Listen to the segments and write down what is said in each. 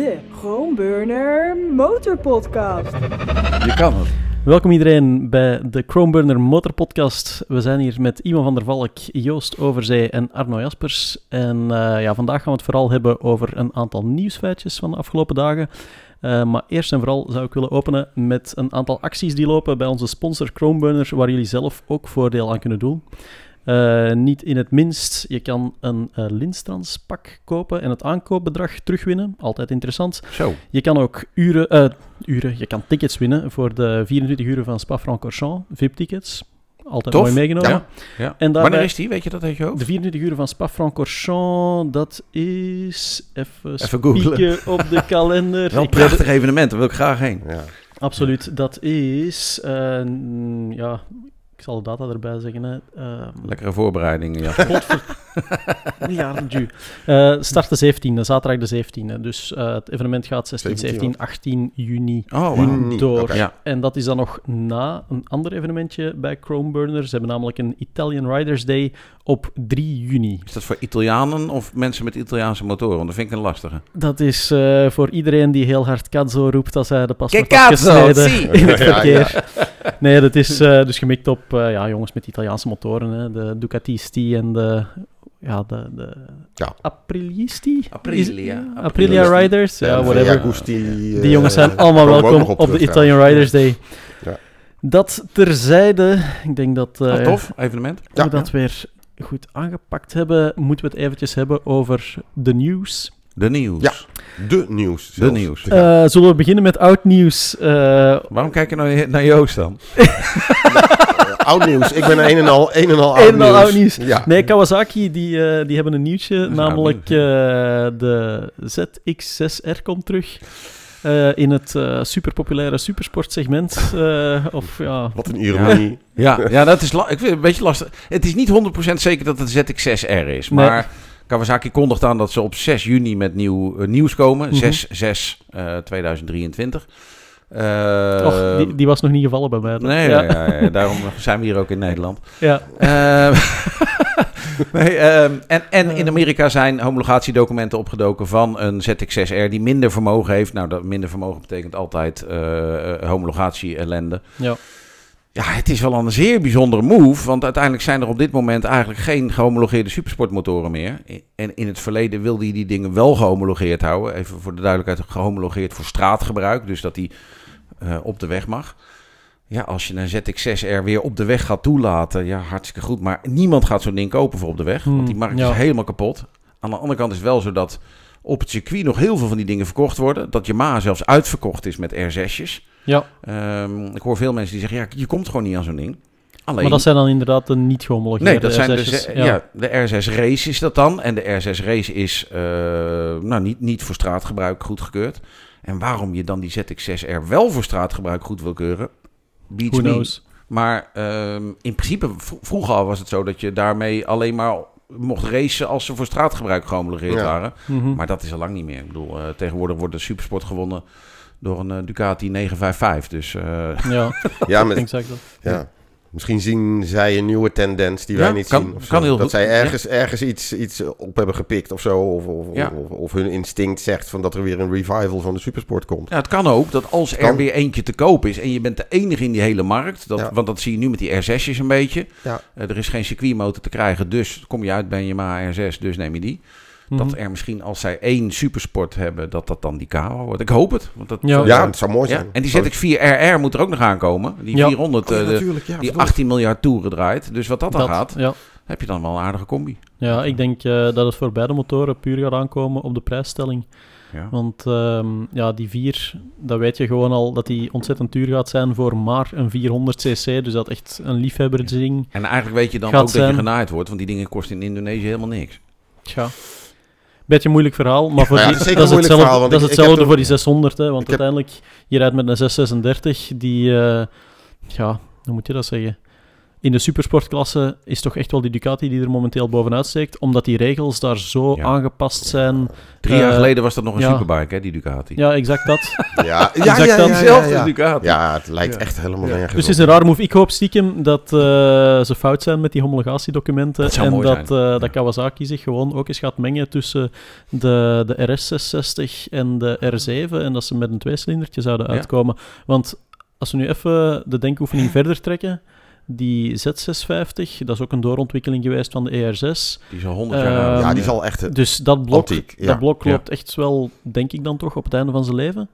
de Chromeburner Motorpodcast. Je kan het. Welkom iedereen bij de Chromeburner Motorpodcast. We zijn hier met Iman van der Valk, Joost Overzee en Arno Jaspers. En uh, ja, vandaag gaan we het vooral hebben over een aantal nieuwsfeitjes van de afgelopen dagen. Uh, maar eerst en vooral zou ik willen openen met een aantal acties die lopen bij onze sponsor Chromeburner, waar jullie zelf ook voordeel aan kunnen doen. Uh, niet in het minst, je kan een uh, pak kopen en het aankoopbedrag terugwinnen. Altijd interessant. Zo. Je kan ook uren, uh, uren, je kan tickets winnen voor de 24 uren van Spa-Francorchamps, VIP-tickets. Altijd Tof. mooi meegenomen. Ja. ja. En daarbij, Wanneer is die? Weet je dat je? De 24 uur van Spa-Francorchamps, dat is... Even, Even googlen. op de kalender. Wel een prachtig evenement, daar wil ik graag heen. Ja. Absoluut, dat is... Uh, ja, ik zal de data erbij zeggen. Hè. Uh, Lekkere voorbereidingen, ja. ja, uh, start de 17e, zaterdag de 17e. Dus uh, het evenement gaat 16, 17, 18 juni oh, wow. door. Okay. Ja. En dat is dan nog na een ander evenementje bij Chromeburner. Ze hebben namelijk een Italian Riders Day op 3 juni. Is dat voor Italianen of mensen met Italiaanse motoren? Want dat vind ik een lastige. Dat is uh, voor iedereen die heel hard cazzo roept als hij de paspoort Che heeft gesneden si. in het verkeer. Ja, ja. Nee, dat is uh, dus gemikt op uh, ja, jongens met Italiaanse motoren. Hè. De Ducatisti en de... Ja, de, de ja. Aprilisti? Aprilia. Aprilia Riders? Ja, whatever. Uh, Die jongens zijn allemaal welkom op, op de Italian Riders Day. Ja. Dat terzijde, ik denk dat... Uh, oh, tof, evenement. Ja. we dat weer goed aangepakt hebben, moeten we het eventjes hebben over de nieuws. De nieuws. Ja, de nieuws. De nieuws. Uh, zullen we beginnen met oud nieuws? Uh, Waarom kijk je nou naar Joost dan? oud nieuws. Ik ben een en al, een en al een oud, en al nieuws. oud nieuws. Ja. Nee, Kawasaki die, uh, die hebben een nieuwtje, namelijk uh, de ZX6R komt terug. Uh, in het uh, superpopulaire supersportsegment. Uh, of, ja. Wat een ironie. Ja, ja, ja dat is ik vind het een beetje lastig. Het is niet 100% zeker dat het ZX6R is, maar... Nee. Kawasaki kondigt aan dat ze op 6 juni met nieuw, uh, nieuws komen. Mm -hmm. 6, 6 uh, 2023. Och, die, die, was nog niet gevallen bij mij. Nee, ja. Ja, ja, daarom zijn we hier ook in Nederland. Ja. nee, um, en, en in Amerika zijn homologatiedocumenten opgedoken van een ZX6R die minder vermogen heeft. Nou, dat minder vermogen betekent altijd uh, homologatie-ellende. Ja. Ja, het is wel een zeer bijzondere move, want uiteindelijk zijn er op dit moment eigenlijk geen gehomologeerde supersportmotoren meer. En in het verleden wilde hij die dingen wel gehomologeerd houden. Even voor de duidelijkheid, gehomologeerd voor straatgebruik, dus dat die uh, op de weg mag. Ja, als je een ZX6R weer op de weg gaat toelaten, ja, hartstikke goed. Maar niemand gaat zo'n ding kopen voor op de weg, want die markt ja. is helemaal kapot. Aan de andere kant is het wel zo dat op het circuit nog heel veel van die dingen verkocht worden. Dat Yamaha zelfs uitverkocht is met R6'jes. Ja. Um, ik hoor veel mensen die zeggen, ja, je komt gewoon niet aan zo'n ding. Alleen, maar dat zijn dan inderdaad de niet gehomologeerde Nee, dat zijn R6'jes. de, ja. ja. de R6 Race is dat dan. En de R6 Race is uh, nou, niet, niet voor straatgebruik goedgekeurd. En waarom je dan die ZX6R wel voor straatgebruik goed wil keuren, beats Who me. knows? Maar um, in principe, vroeger al was het zo dat je daarmee alleen maar mocht racen als ze voor straatgebruik gehomologeerd Ja. waren. Mm -hmm. Maar dat is al lang niet meer. Ik bedoel, uh, tegenwoordig wordt de supersport gewonnen door een uh, Ducati 955. Dus uh, Ja, Ja, met, exact dat. ja. Misschien zien zij een nieuwe tendens die wij Ja, niet kan- zien. of kan zo. heel dat goed. zij ergens, ergens iets, iets op hebben gepikt of zo. Of, of, Ja. of, of hun instinct zegt van dat er weer een revival van de supersport komt. ja, het kan ook dat als er weer eentje te koop is en je bent de enige in die hele markt, dat, want dat zie je nu met die R6'jes een beetje. Ja. Eh, er is geen circuitmotor te krijgen, dus kom je uit bij een Yamaha R6, dus neem je die. Mhm. Dat er misschien als zij één supersport hebben, dat dat dan die Kawa wordt. Ik hoop het. Want dat, Ja. Ja, het zou mooi Ja, zijn. En die Zo- ZX4RR moet er ook nog aankomen. Die Ja. 400, Oh, ja, eh, de- ja, die verdomd. 18 miljard toeren draait. Dus wat dat dan Dat, gaat, ja. heb je dan wel een aardige combi. ja, ik denk eh, dat het voor beide motoren puur gaat aankomen op de prijsstelling. Ja. Want ehm, ja, die 4, dat weet je gewoon al dat die ontzettend duur gaat zijn voor maar een 400cc. Dus dat echt een liefhebberding. En eigenlijk weet je dan ook dat je genaaid wordt, want die dingen kosten in Indonesië helemaal niks. Tja. Beetje een moeilijk verhaal, maar voor Ja, die, is dat is hetzelfde, verhaal, dat is hetzelfde voor die 600. Hè, want heb- uiteindelijk, je rijdt met een 636 die, eh, ja, hoe moet je dat zeggen? In de supersportklasse is toch echt wel die Ducati die er momenteel bovenuit steekt, omdat die regels daar zo Ja. aangepast zijn. Drie jaar Eh, geleden was dat nog een ja. superbike, hè, die Ducati. Ja, exact dat. Ja, ja, ja, Exact ja, dat. ja, ja, Zelfde ja. Ducati. Ja, het lijkt Ja. echt helemaal Ja. nergens Dus het is een raar move. Ik hoop stiekem dat eh, ze fout zijn met die homologatiedocumenten. Dat zou en mooi dat, zijn. eh, dat Kawasaki zich gewoon ook eens gaat mengen tussen de, de RS660 en de R7. En dat ze met een tweecilindertje zouden Ja. uitkomen. Want als we nu even de denkoefening verder trekken. Die Z650, dat is ook een doorontwikkeling geweest van de ER6. Die is al 100 jaar oud. Ehm, Ja, die zal echt... eh, Dus dat blok, Antiek, ja. dat blok loopt echt wel, denk ik dan toch, op het einde van zijn leven.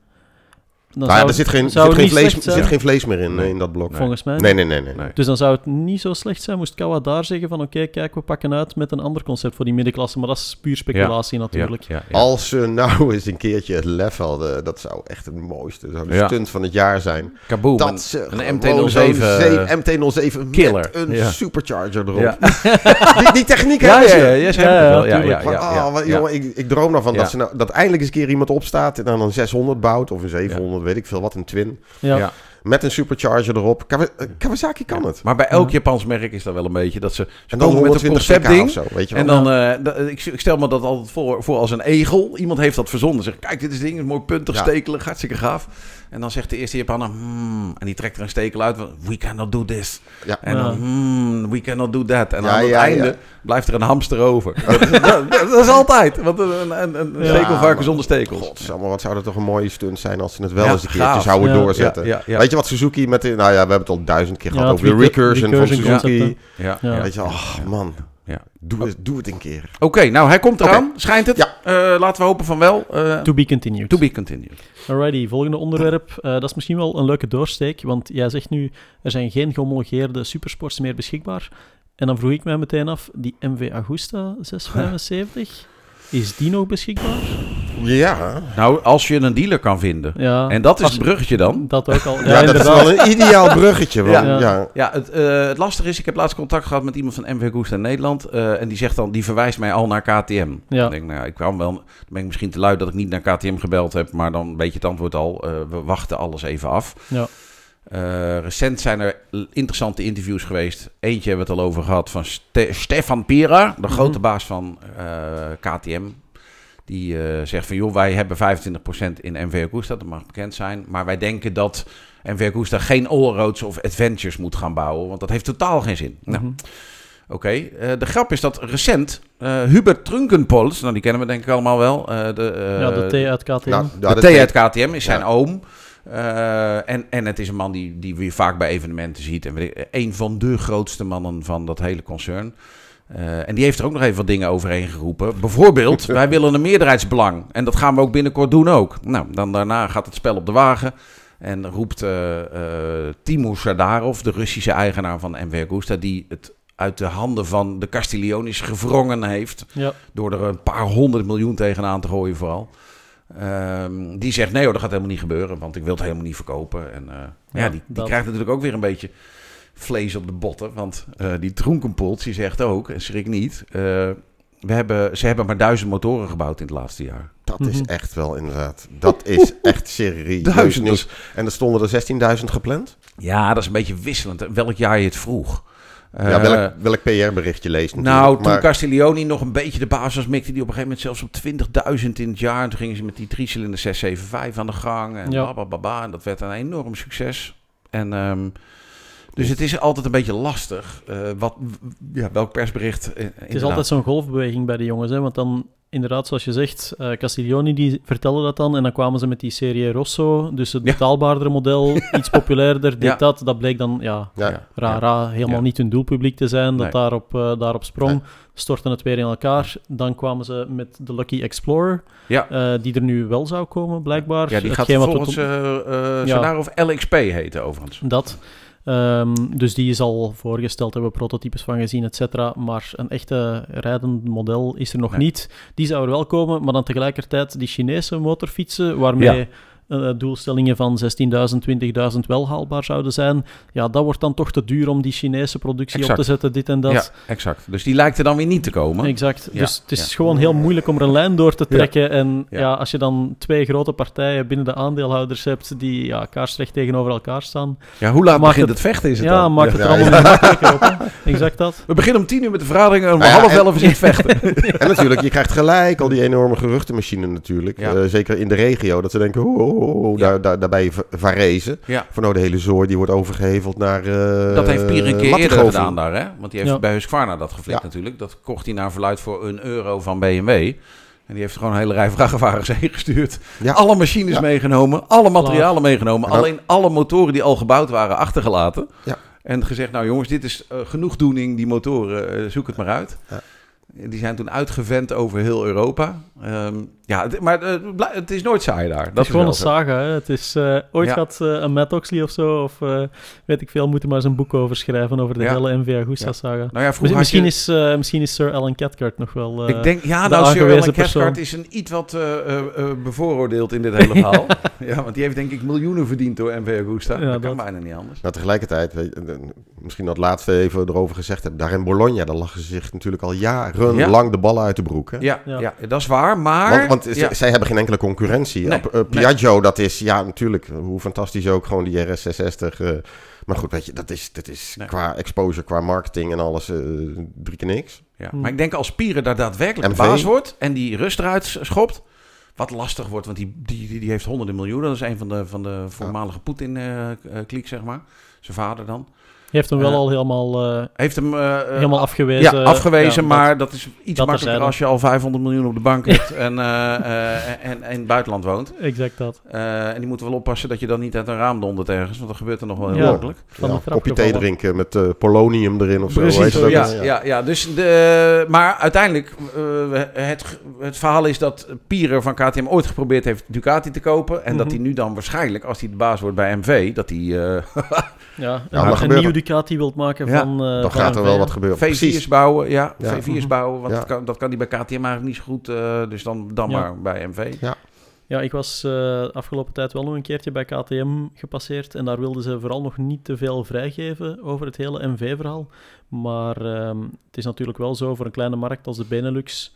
Dan nou ja, er zit geen, zou zit geen, vlees, er zit geen vlees meer in, Nee. eh, in dat blok. Nee. Volgens mij. Nee, nee, nee. nee. Dus dan zou het niet zo slecht zijn, moest Kawa daar zeggen van oké, kijk, we pakken uit met een ander concept voor die middenklasse. Maar dat is puur speculatie natuurlijk. Ja, ja, ja. Als ze nou eens een keertje het lef hadden, dat zou echt het mooiste, dat zou de Ja. stunt van het jaar zijn. Kaboom. dat een- ze een gewoon MT-07, zo'n ze- eh, MT-07 killer. met een Ja. supercharger erop. Ja. Die, die techniek Ja, hebben ja, ze. ja, ja, ze hebben Ja, ja. Ja, ja, tuurlijk. Van, ja, ja, wat- ja. jongen, ik, ik droom ervan Ja. dat, ze nou, dat eindelijk eens een keer iemand opstaat en dan een 600 bouwt of een 700, weet ik veel wat, een twin. Ja. Met een supercharger erop. Kawa- eh, Kawasaki kan het. Maar bij elk Ja. Japans merk is dat wel een beetje dat ze, ze En dan komen met een 120 pk conceptding. of zo, weet je wel. En dan, eh, ik, ik stel me dat altijd voor, voor als een egel. Iemand heeft dat verzonnen. Zegt, kijk, dit is ding, is mooi puntig, Ja. stekelig, hartstikke gaaf. En dan zegt de eerste Japaner, hmm, en die trekt er een stekel uit. van, We cannot do this. Ja. En dan, hmm, we cannot do that. En Ja, aan het ja, einde ja. blijft er een hamster over. dat, dat- dat is altijd. Want een, een, een, een Ja, stekelvarken maar- zonder stekels. Godsamme, wat zou dat toch een mooie stunt zijn als ze het wel Ja, eens een keertje gaaf. zouden Ja. doorzetten. Ja, ja, ja. Weet je wat Suzuki met de... Nou ja, we hebben het al duizend keer Ja, gehad over de recur- recursion, recursion van Suzuki. Ja, Ja. ja. Weet je, ach man, Ja. doe, het, doe het een keer. Oké, nou hij komt eraan, schijnt het. Ja. Eh, laten we hopen van wel. Eh, To be continued. to be continued. Alrighty, volgende onderwerp. Eh, dat is misschien wel een leuke doorsteek, want jij zegt nu, er zijn geen gehomologeerde supersports meer beschikbaar. En dan vroeg ik mij meteen af, die MV Agusta 675, is die nog beschikbaar? Ja, Nou, als je een dealer kan vinden. Ja, En dat is het bruggetje dan. Dat ook al. Ja, ja, dat is wel een ideaal bruggetje. Want, Ja. ja. Ja, het, eh, het lastige is, ik heb laatst contact gehad met iemand van MV Goest in Nederland. eh, en die zegt dan, die verwijst mij al naar KTM. Ja. Ik denk, nou, ja, ik kwam wel, dan ben ik misschien te lui dat ik niet naar KTM gebeld heb. Maar dan weet je het antwoord al. Eh, we wachten alles even af. Ja. Eh, recent zijn er interessante interviews geweest. Eentje hebben we het al over gehad van Ste- Stefan Pira, de grote baas van eh, KTM. Die eh, zegt van, joh, wij hebben 25% in MV Agusta, dat mag bekend zijn. Maar wij denken dat MV Agusta geen allroads of adventures moet gaan bouwen, want dat heeft totaal geen zin. Nou, Mhm. Oké, eh, de grap is dat recent eh, Hubert Trunkenpols, nou die kennen we denk ik allemaal wel. eh, de, eh, ja, de T uit KTM. Nou, ja, de T uit KTM is zijn Ja. oom. Eh, en, en het is een man die, die we vaak bij evenementen ziet. En een van de grootste mannen van dat hele concern. Eh, en die heeft er ook nog even wat dingen overheen geroepen. Bijvoorbeeld, wij willen een meerderheidsbelang. En dat gaan we ook binnenkort doen ook. Nou, dan daarna gaat het spel op de wagen. En roept eh eh Timur Sadarov, de Russische eigenaar van MV Agusta... die het uit de handen van de Castiglionis gewrongen heeft Ja. door er een paar honderd miljoen tegenaan te gooien vooral. Ehm, die zegt, nee hoor, dat gaat helemaal niet gebeuren, want ik wil het helemaal niet verkopen. En ja, Ja, die, die krijgt natuurlijk ook weer een beetje vlees op de botten. Want eh, die Tronkenpolt, die zegt ook, en schrik niet... eh, we hebben, ze hebben maar duizend motoren gebouwd in het laatste jaar. Dat is Mhm. echt wel inderdaad. Dat is echt serieus Duizend, nieuws. En er stonden er 16.000 gepland. Ja, dat is een beetje wisselend. Welk jaar je het vroeg. ja, Eh, welk, welk PR-berichtje leest natuurlijk. Nou, toen maar, Castiglioni nog een beetje de baas was, mikte die op een gegeven moment zelfs op 20.000 in het jaar. En toen gingen ze met die driecilinder 675 aan de gang. En Ja. bla, bla, bla, bla. En dat werd een enorm succes. En, ehm, dus het is altijd een beetje lastig. eh, wat, ja, welk persbericht. eh, Het is altijd zo'n golfbeweging bij de jongens, hè? want dan inderdaad, zoals je zegt, eh Castiglioni die vertelde dat dan en dan kwamen ze met die serie Rosso, dus het Ja. betaalbaardere model, iets populairder, dit, Ja. dat. Dat bleek dan, ja, ja, Ja. ra, ra, helemaal Ja. niet hun doelpubliek te zijn, dat Nee. daarop, eh, daarop sprong. Nee. Stortten het weer in elkaar. Dan kwamen ze met de Lucky Explorer, Ja. eh, die er nu wel zou komen, blijkbaar. Ja, die gaat wat volgens tot- uh, of LXP heten overigens. Dat. Ehm, dus die is al voorgesteld, hebben we prototypes van gezien, et cetera. Maar een echte rijdend model is er nog Nee. niet. Die zou er wel komen, maar dan tegelijkertijd die Chinese motorfietsen, waarmee Ja. Eh, doelstellingen van 16.000, 20.000 wel haalbaar zouden zijn, ja, dat wordt dan toch te duur om die Chinese productie Exact. op te zetten, dit en dat. Ja, exact. Dus die lijkt er dan weer niet te komen. Exact. Ja, Dus het is ja. gewoon heel moeilijk om er een lijn door te trekken. En Ja. ja. als je dan twee grote partijen binnen de aandeelhouders hebt die ja, kaarsrecht tegenover elkaar staan, Ja, hoe laat begint het- het vechten is het ja, dan? maakt het er allemaal ja. niet makkelijker op. hè. Exact dat. We beginnen om tien uur met de vergadering en om Nou ja, half elf is het vechten. En natuurlijk, je krijgt gelijk al die enorme geruchtenmachine natuurlijk. Ja. Eh, zeker in de regio. Dat ze denken, oh, oh, oh, oh, Ja. daar, daar, daarbij Va- Varese. ja. Voor nou de hele zooi, die wordt overgeheveld naar uh, Dat heeft Pier een keer eerder gedaan daar, hè? Want die heeft Ja. bij Husqvarna dat geflikt Ja. natuurlijk. Dat kocht hij naar verluid voor een euro van BMW. En die heeft gewoon een hele rij vrachtwagens heen gestuurd. Ja. Alle machines Ja. meegenomen, alle materialen meegenomen. Dan- Alleen alle motoren die al gebouwd waren achtergelaten. Ja. En gezegd, nou jongens, dit is eh, genoegdoening, die motoren, eh, zoek het maar uit. Ja. Die zijn toen uitgevent over heel Europa. Ehm, ja, het- maar eh, het is nooit saai daar. Het is gewoon een saga. Hè. Het is, eh, ooit Ja. gaat eh, een Matt Oxley of zo, of eh, weet ik veel, moeten maar eens een boek over schrijven over de Ja. hele MV Agusta Ja. saga. Nou Misschien, misschien, je- is, eh, misschien is Sir Alan Cathcart nog wel... eh, ik denk, ja, de nou, Sir Alan. Cathcart is een iets wat eh, eh, eh, bevooroordeeld in dit hele verhaal. ja, want die heeft denk ik miljoenen verdiend door MV Augusta. Ja, dat kan dat- bijna niet anders. Nou, tegelijkertijd, weet je, misschien dat laatste even erover gezegd hebben. Daar in Bologna, daar lachen ze zich natuurlijk al jarenlang de ballen uit de broek. Hè? Ja, ja. Ja. dat is waar, maar... Want, want ja. zij hebben geen enkele concurrentie. Nee, eh, Piaggio, dat is, ja, natuurlijk, hoe fantastisch ook, gewoon die RS660. eh, maar goed, weet je, dat is, dat is Nee. qua exposure, qua marketing en alles eh, drie keer niks. Ja. Hm. Maar ik denk als Pieren daar daadwerkelijk MV. de baas wordt en die rust eruit schopt, wat lastig wordt, want die, die, die, die heeft honderden miljoenen. Dat is een van de, van de voormalige Poetin-kliek, zeg maar. Zijn vader dan. Je heeft hem wel Eh, al helemaal, eh, Heeft hem... eh, eh, helemaal afgewezen. Ja, afgewezen, Ja, maar dat, is iets dat makkelijker als je al 500 miljoen op de bank hebt en, eh, eh, en, en in het buitenland woont. dat- exact dat. Eh, en die moeten wel oppassen dat je dan niet uit een raam dondert ergens, want dat gebeurt er nog wel heel Ja. makkelijk. Van Ja, kopje thee drinken met eh, polonium erin of zo. Precies, dat? ja, ja, ja, dus de, maar uiteindelijk, eh, het, het verhaal is dat Pierer van KTM ooit geprobeerd heeft Ducati te kopen. En dat Mhm. hij nu dan waarschijnlijk, als hij de baas wordt bij MV, dat hij Ja, dat een, een nieuw. Ducati wilt maken Ja, van... eh, Dan van gaat er wel ja. wat gebeuren. V4's Precies. bouwen. Ja, Ja. V4's Mhm. bouwen, want Ja. dat, kan, dat kan hij bij KTM eigenlijk niet zo goed. eh, dus dan, dan Ja. maar bij MV. Ja, ik was eh afgelopen tijd wel nog een keertje bij KTM gepasseerd en daar wilden ze vooral nog niet te veel vrijgeven over het hele MV-verhaal. Maar ehm, het is natuurlijk wel zo, voor een kleine markt als de Benelux,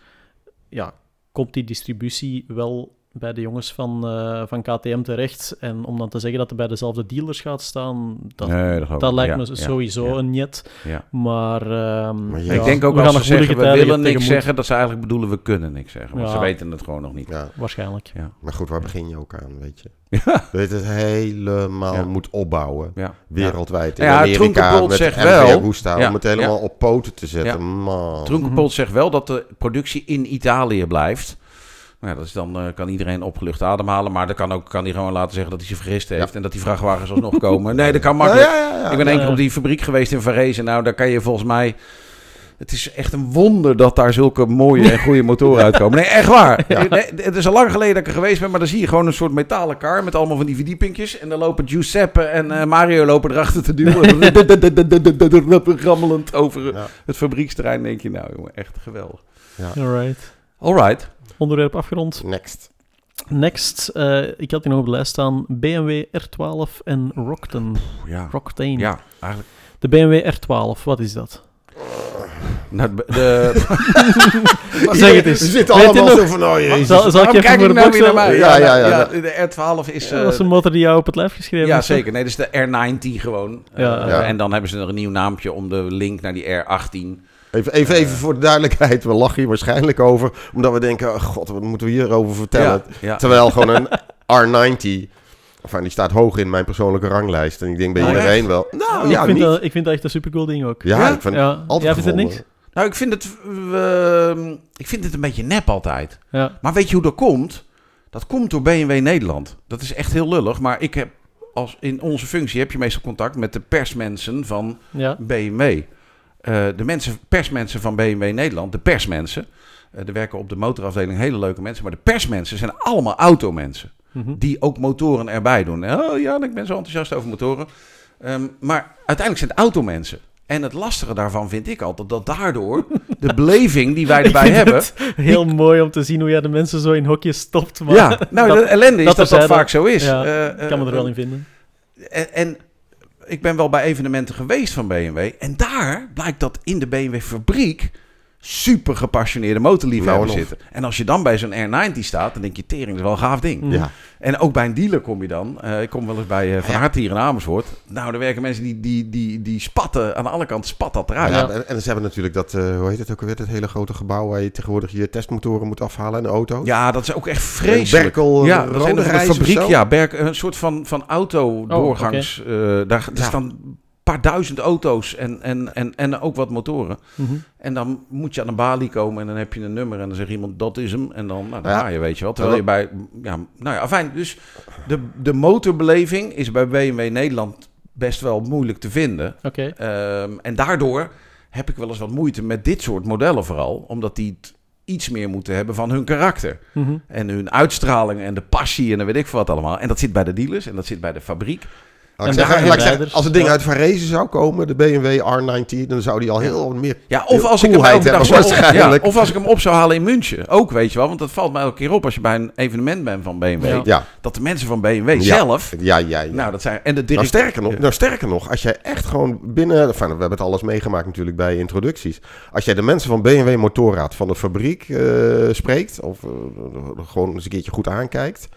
ja, komt die distributie wel bij de jongens van, eh, van KTM terecht. En om dan te zeggen dat het bij dezelfde dealers gaat staan, dat, Nee, dat, lijkt Ja, me ja, sowieso ja, een jet. ja. Maar, ehm, Maar ja, je- ik denk ook we als gaan ze nog zeggen, we willen niks zeggen, dat ze eigenlijk bedoelen, we kunnen niks zeggen. Want Ja. ze weten het gewoon nog niet. Ja, Waarschijnlijk. Ja. maar goed, waar begin je ook aan, weet je? Ja. Dat je het helemaal Ja. moet opbouwen. Ja. Wereldwijd. In Ja, Amerika met zegt wel- om het helemaal ja. op poten te zetten. Ja. Man. Trunkenpolt zegt wel dat de productie in Italië blijft. Nou ja, dat is dan eh, kan iedereen opgelucht ademhalen. Maar dan kan, ook, kan hij gewoon laten zeggen dat hij zich vergist heeft. En dat die vrachtwagens alsnog komen. Nee, dat kan makkelijk. Ja, ja, ja, ik ben één keer op die fabriek geweest in Varese. Nou, daar kan je volgens mij... Het is echt een wonder dat daar zulke mooie en goede motoren uitkomen. Nee, echt waar. Nee, het is al lang geleden dat ik er geweest ben. Maar dan zie je gewoon een soort metalen kar met allemaal van die verdiepingjes. En dan lopen Giuseppe en eh, Mario lopen erachter te duwen. Rammelend over Ja. het fabrieksterrein. denk je, nou jongen, echt geweldig. Alright. Alright. Onderwerp afgerond. Next. Next, eh, ik had hier nog op de lijst staan BMW R12 en Rockton. Ja. Rocktain. Ja, eigenlijk. De BMW R12, wat is dat? Nou, de, Zeg het eens. We zitten je allemaal nog? zo van, oh jezus. Zal, zal ik even kijk voor ik de nou weer naar mij? Ja, ja, nou, ja. De R12 is... dat is eh, een motor die jou op het lijf geschreven ja, zeker. Nee, dat is de R90 gewoon. Ja. Eh, Ja. En dan hebben ze er een nieuw naampje om de link naar die R18. Even, even, even voor de duidelijkheid. We lachen hier waarschijnlijk over. Omdat we denken, oh god, wat moeten we hierover vertellen? Ja, ja. Terwijl gewoon een R90... Enfin, die staat hoog in mijn persoonlijke ranglijst. En ik denk bij Oh, iedereen echt? wel. Nou, ik, ja, vind niet. dat, ik vind dat echt een supercool ding ook. ja, Ja? ik vind Ja. altijd vindt het niks? Nou, ik vind het... eh, ik vind het een beetje nep altijd. Ja. Maar weet je hoe dat komt? Dat komt door BMW Nederland. Dat is echt heel lullig. Maar ik heb... Als in onze functie heb je meestal contact met de persmensen van Ja. BMW. Eh, de mensen, persmensen van BMW Nederland, de persmensen. er werken op de motorafdeling hele leuke mensen. Maar de persmensen zijn allemaal automensen. Mhm. Die ook motoren erbij doen. Oh ja, ik ben zo enthousiast over motoren. Ehm, maar uiteindelijk zijn het automensen. En het lastige daarvan vind ik altijd dat daardoor de beleving die wij erbij hebben. Heel mooi om te zien hoe jij de mensen zo in hokjes stopt. Maar ja, nou, dat- de ellende is dat dat, vaak zo is. Ja, Eh, ik kan me er wel in vinden. En, en ik ben wel bij evenementen geweest van BMW. En daar blijkt dat in de BMW-fabriek super gepassioneerde motorliefhebbers Nou zitten. En als je dan bij zo'n R90 staat, dan denk je, tering, dat is wel een gaaf ding. Ja. En ook bij een dealer kom je dan. Eh, ik kom wel eens bij eh, Van Ja. Hart hier in Amersfoort. Nou, er werken mensen die, die, die, die spatten. Aan alle kanten spat dat eruit. Ja. En, en ze hebben natuurlijk dat, eh, hoe heet het ook alweer, dat hele grote gebouw waar je tegenwoordig je testmotoren moet afhalen en de auto's. Ja, dat is ook echt vreselijk. Berkel, ja, dat is een fabriek. Ja, Berk, een soort van, van autodoorgangs. eh, daar daar Ja. staan paar duizend auto's en, en, en, en ook wat motoren. Mhm. En dan moet je aan een balie komen en dan heb je een nummer en dan zegt iemand dat is hem. En dan, nou, dan Ja. ga je, weet je wel. Terwijl je bij, ja, nou ja, fijn. Dus de, de motorbeleving is bij BMW Nederland best wel moeilijk te vinden. Oké. Ehm, en daardoor heb ik wel eens wat moeite met dit soort modellen vooral. Omdat die iets meer moeten hebben van hun karakter. Mhm. En hun uitstraling en de passie en dan weet ik wat allemaal. En dat zit bij de dealers en dat zit bij de fabriek. Ik zeggen, ik zeggen, als het ding Ja. uit Varese zou komen, de BMW R90, dan zou die al heel wat meer... Ja, of als, ik hem hebben ja, of als ik hem op zou halen in München. Ook, weet je wel. Want dat valt mij elke keer op als je bij een evenement bent van BMW. Ja. Ja, Dat de mensen van BMW zelf... ja, ja. ja. Nou, dat zijn... En de Nou, sterker nog, nou, sterker nog, als jij echt gewoon binnen... Enfin, we hebben het alles meegemaakt natuurlijk bij introducties. Als jij de mensen van BMW Motorrad van de fabriek eh, spreekt... of eh, gewoon eens een keertje goed aankijkt...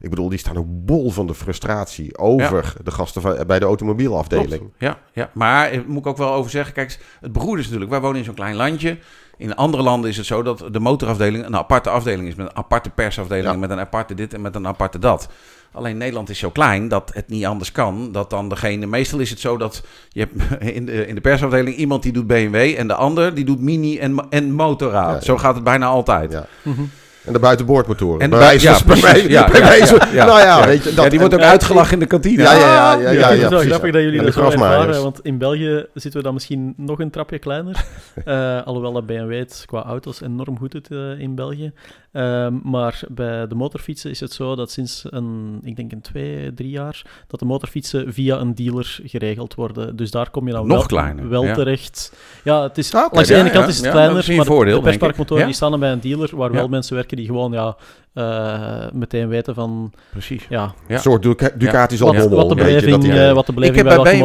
Ik bedoel, die staan ook bol van de frustratie over de gasten van, bij de automobielafdeling. Klopt. Ja, ja, maar eh, moet ik ook wel over zeggen. Kijk, het beroerde is natuurlijk. Wij wonen in zo'n klein landje. In andere landen is het zo dat de motorafdeling een aparte afdeling is. Met een aparte persafdeling. Ja. Met een aparte dit en met een aparte dat. Alleen Nederland is zo klein dat het niet anders kan. Dat dan degene. Meestal is het zo dat je hebt in de, in de persafdeling iemand die doet BMW. En de ander die doet mini en, en motorraad. Ja, Zo gaat het bijna altijd. Ja. Mhm. En de buitenboordmotoren. En bij de bui- ja, bij Ja, bij ja, wijze- ja, ja. Nou ja, Ja. weet je, dat, ja, die wordt ook en- uitgelachen in de kantine. Ja, ja, ja, ja, Ik ja, het wel precies, grappig dat jullie dat zo ervaren, want in België zitten we dan misschien nog een trapje kleiner. Eh, alhoewel dat BMW het qua auto's enorm goed doet eh, in België. Ehm, maar bij de motorfietsen is het zo dat sinds een, ik denk een twee, drie jaar, dat de motorfietsen via een dealer geregeld worden. Dus daar kom je dan Nog wel, kleiner, wel ja. terecht. Ja, het is, Ah, langs de ja, ene kant ja. is het Ja, kleiner, is maar de- persparkmotoren Ja. die staan dan bij een dealer, waar Ja. wel mensen werken die gewoon ja, eh, meteen weten van Precies. ja, Ja. Een soort Duca- Ducati zal wat, bommel. wat de weet je, dat beleving, die- eh, wat de Ik beleving heb bij BMW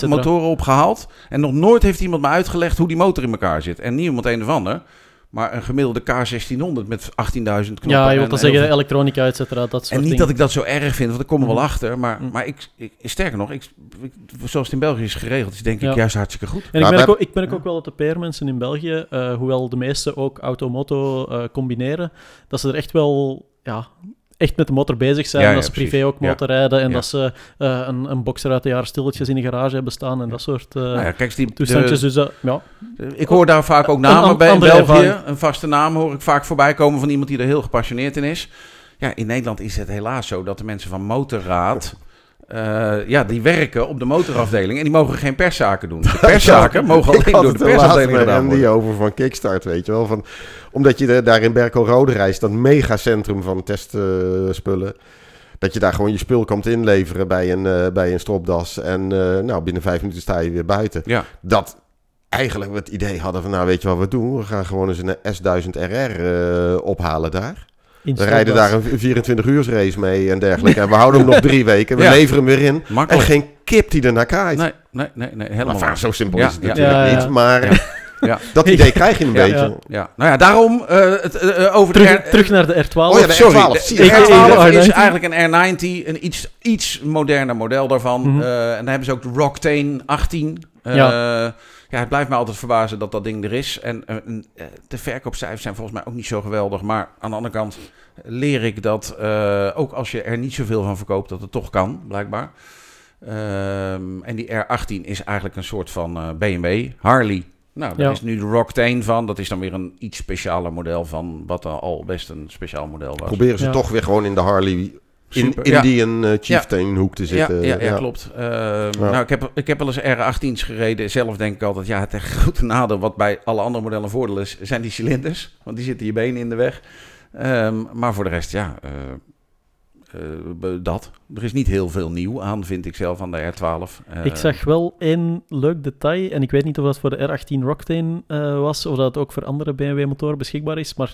cetera. motoren opgehaald. En nog nooit heeft iemand me uitgelegd hoe die motor in elkaar zit. En het een of ander. Maar een gemiddelde K1600 met 18.000 knoppen. Ja, je en wilt dan zeggen veel- elektronica, et cetera, dat soort En niet dingen. dat ik dat zo erg vind, want ik kom er wel Mhm. achter. Maar, Mhm. maar ik, ik, sterker nog, ik, ik- zoals het in België is geregeld, is denk ik Ja. juist hartstikke goed. En ik merk, ook, ik merk ook wel dat de PR-mensen in België, eh, hoewel de meeste ook auto-moto eh, combineren, dat ze er echt wel ja, echt met de motor bezig zijn. Ja, ja, dat ze precies. privé ook motorrijden en dat ze eh, een, een boxer uit de jaren stilletjes in de garage hebben staan en dat soort eh nou ja, kijk, die, toestandjes. de- Dus dat- ja. ik hoor daar vaak ook namen bij in België. ervaring. Een vaste naam hoor ik vaak voorbij komen van iemand die er heel gepassioneerd in is. Ja, in Nederland is het helaas zo dat de mensen van Motorraad... eh, ja, die werken op de motorafdeling en die mogen geen perszaken doen. De perszaken mogen alleen door de er persafdeling gedaan worden. over van Kickstart, weet je wel. Van, omdat je de- daar in Berkel Rode reist, dat megacentrum van testspullen. dat je daar gewoon je spul komt inleveren bij een, eh, bij een stropdas. En eh, nou, binnen vijf minuten sta je weer buiten. Ja, Dat eigenlijk we het idee hadden van, nou weet je wat we doen? We gaan gewoon eens een S1000 RR ophalen daar. We rijden daar een 24 uur race mee en dergelijke. En we houden hem nog drie weken. We Ja. leveren hem weer in. En geen kip die ernaar kaait. Nee, nee, nee, nee helemaal Maar zo simpel Ja, is het ja. natuurlijk Ja, ja. niet. Maar Ja. dat idee krijg je een Ja. beetje. Ja. Ja, nou ja, daarom eh, het, eh, over de Terug, R- terug naar de R12. Oh ja, de Sorry, R12. de, Zie de je, R12 is R90. eigenlijk een R90, een iets, iets moderner model daarvan. Mhm. Eh, en dan hebben ze ook de Roctane 18. Eh, Ja. ja. het blijft me altijd verbazen dat dat ding er is. En de verkoopcijfers zijn volgens mij ook niet zo geweldig. Maar aan de andere kant leer ik dat eh, ook als je er niet zoveel van verkoopt, dat het toch kan, blijkbaar. Ehm, en die R18 is eigenlijk een soort van eh, BMW, Harley. Nou, daar Ja. is nu de Roctane van. Dat is dan weer een iets specialer model van wat dan al best een speciaal model was. Proberen ze Ja. toch weer gewoon in de Harley in, Super, ja. Indian eh, Chieftain hoek te Ja, zitten. ja, ja, klopt. Ehm, Nou, ik, heb, ik heb wel eens R18's gereden. Zelf denk ik altijd, ja, het grote nadeel wat bij alle andere modellen een voordeel is, zijn die cilinders. Want die zitten je benen in de weg. Ehm, maar voor de rest, ja, eh, be- dat. Er is niet heel veel nieuw aan, vind ik zelf, aan de R12. Eh, Ik zag wel één leuk detail, en ik weet niet of dat voor de R18 Roctane eh, was, of dat ook voor andere BMW-motoren beschikbaar is, maar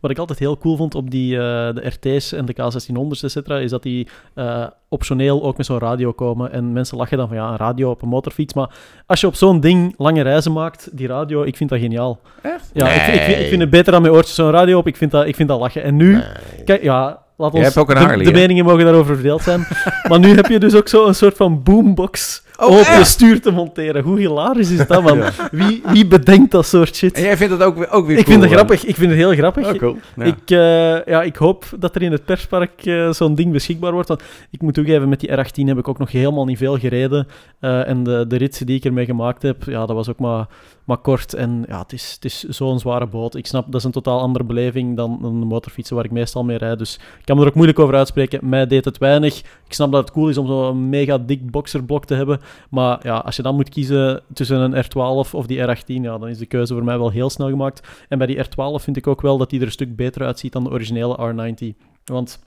wat ik altijd heel cool vond op die, eh, de RT's en de K1600's, et cetera, is dat die eh, optioneel ook met zo'n radio komen. En mensen lachen dan van, ja, een radio op een motorfiets, maar als je op zo'n ding lange reizen maakt, die radio, ik vind dat geniaal. Echt? Ja, ik, ik, vind- ik Nee. vind het beter dan met oortjes zo'n radio op, ik vind dat, ik vind dat lachen. En nu... Nee. Kijk, ja, laat Jij ons... hebt ook een de, Harley, de meningen mogen daarover verdeeld zijn. maar nu heb je dus ook zo een soort van boombox Oh, op stuur te monteren. Hoe hilarisch is dat, man? Wie, wie bedenkt dat soort shit? En jij vindt het ook, weer- ook weer Ik cool, vind het grappig. Ik vind het heel grappig. Oh, cool. Ja. Ik, eh, ja, ik hoop dat er in het perspark eh, zo'n ding beschikbaar wordt. Want ik moet toegeven, met die R18 heb ik ook nog helemaal niet veel gereden. Eh, en de, de rit die ik ermee gemaakt heb, ja, dat was ook maar, maar kort. En ja, het is, het is zo'n zware boot. Ik snap, dat is een totaal andere beleving dan een motorfietsen waar ik meestal mee rijd. Dus ik kan me er ook moeilijk over uitspreken. Mij deed het weinig. Ik snap dat het cool is om zo'n mega dik boxerblok te hebben. Maar ja, als je dan moet kiezen tussen een R12 of die R18, ja, dan is de keuze voor mij wel heel snel gemaakt. En bij die R12 vind ik ook wel dat die er een stuk beter uitziet dan de originele R90. Want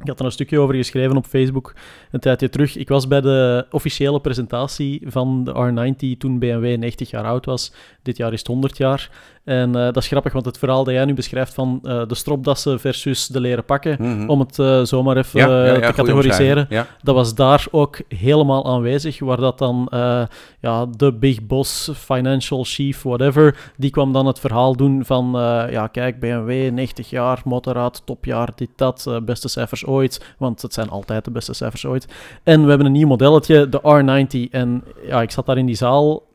ik had er een stukje over geschreven op Facebook een tijdje terug. Ik was bij de officiële presentatie van de R90 toen BMW 90 jaar oud was. Dit jaar is het 100 jaar. En eh, dat is grappig, want het verhaal dat jij nu beschrijft van eh, de stropdassen versus de leren pakken, Mhm. om het eh, zomaar even Ja, ja, te categoriseren, dat was daar ook helemaal aanwezig, waar dat dan ja, de big boss, financial chief, whatever, die kwam dan het verhaal doen van, ja kijk, BMW, 90 jaar, motorrad, topjaar, dit, dat, beste cijfers ooit, want het zijn altijd de beste cijfers ooit. En we hebben een nieuw modelletje, de R90, en ja, ik zat daar in die zaal...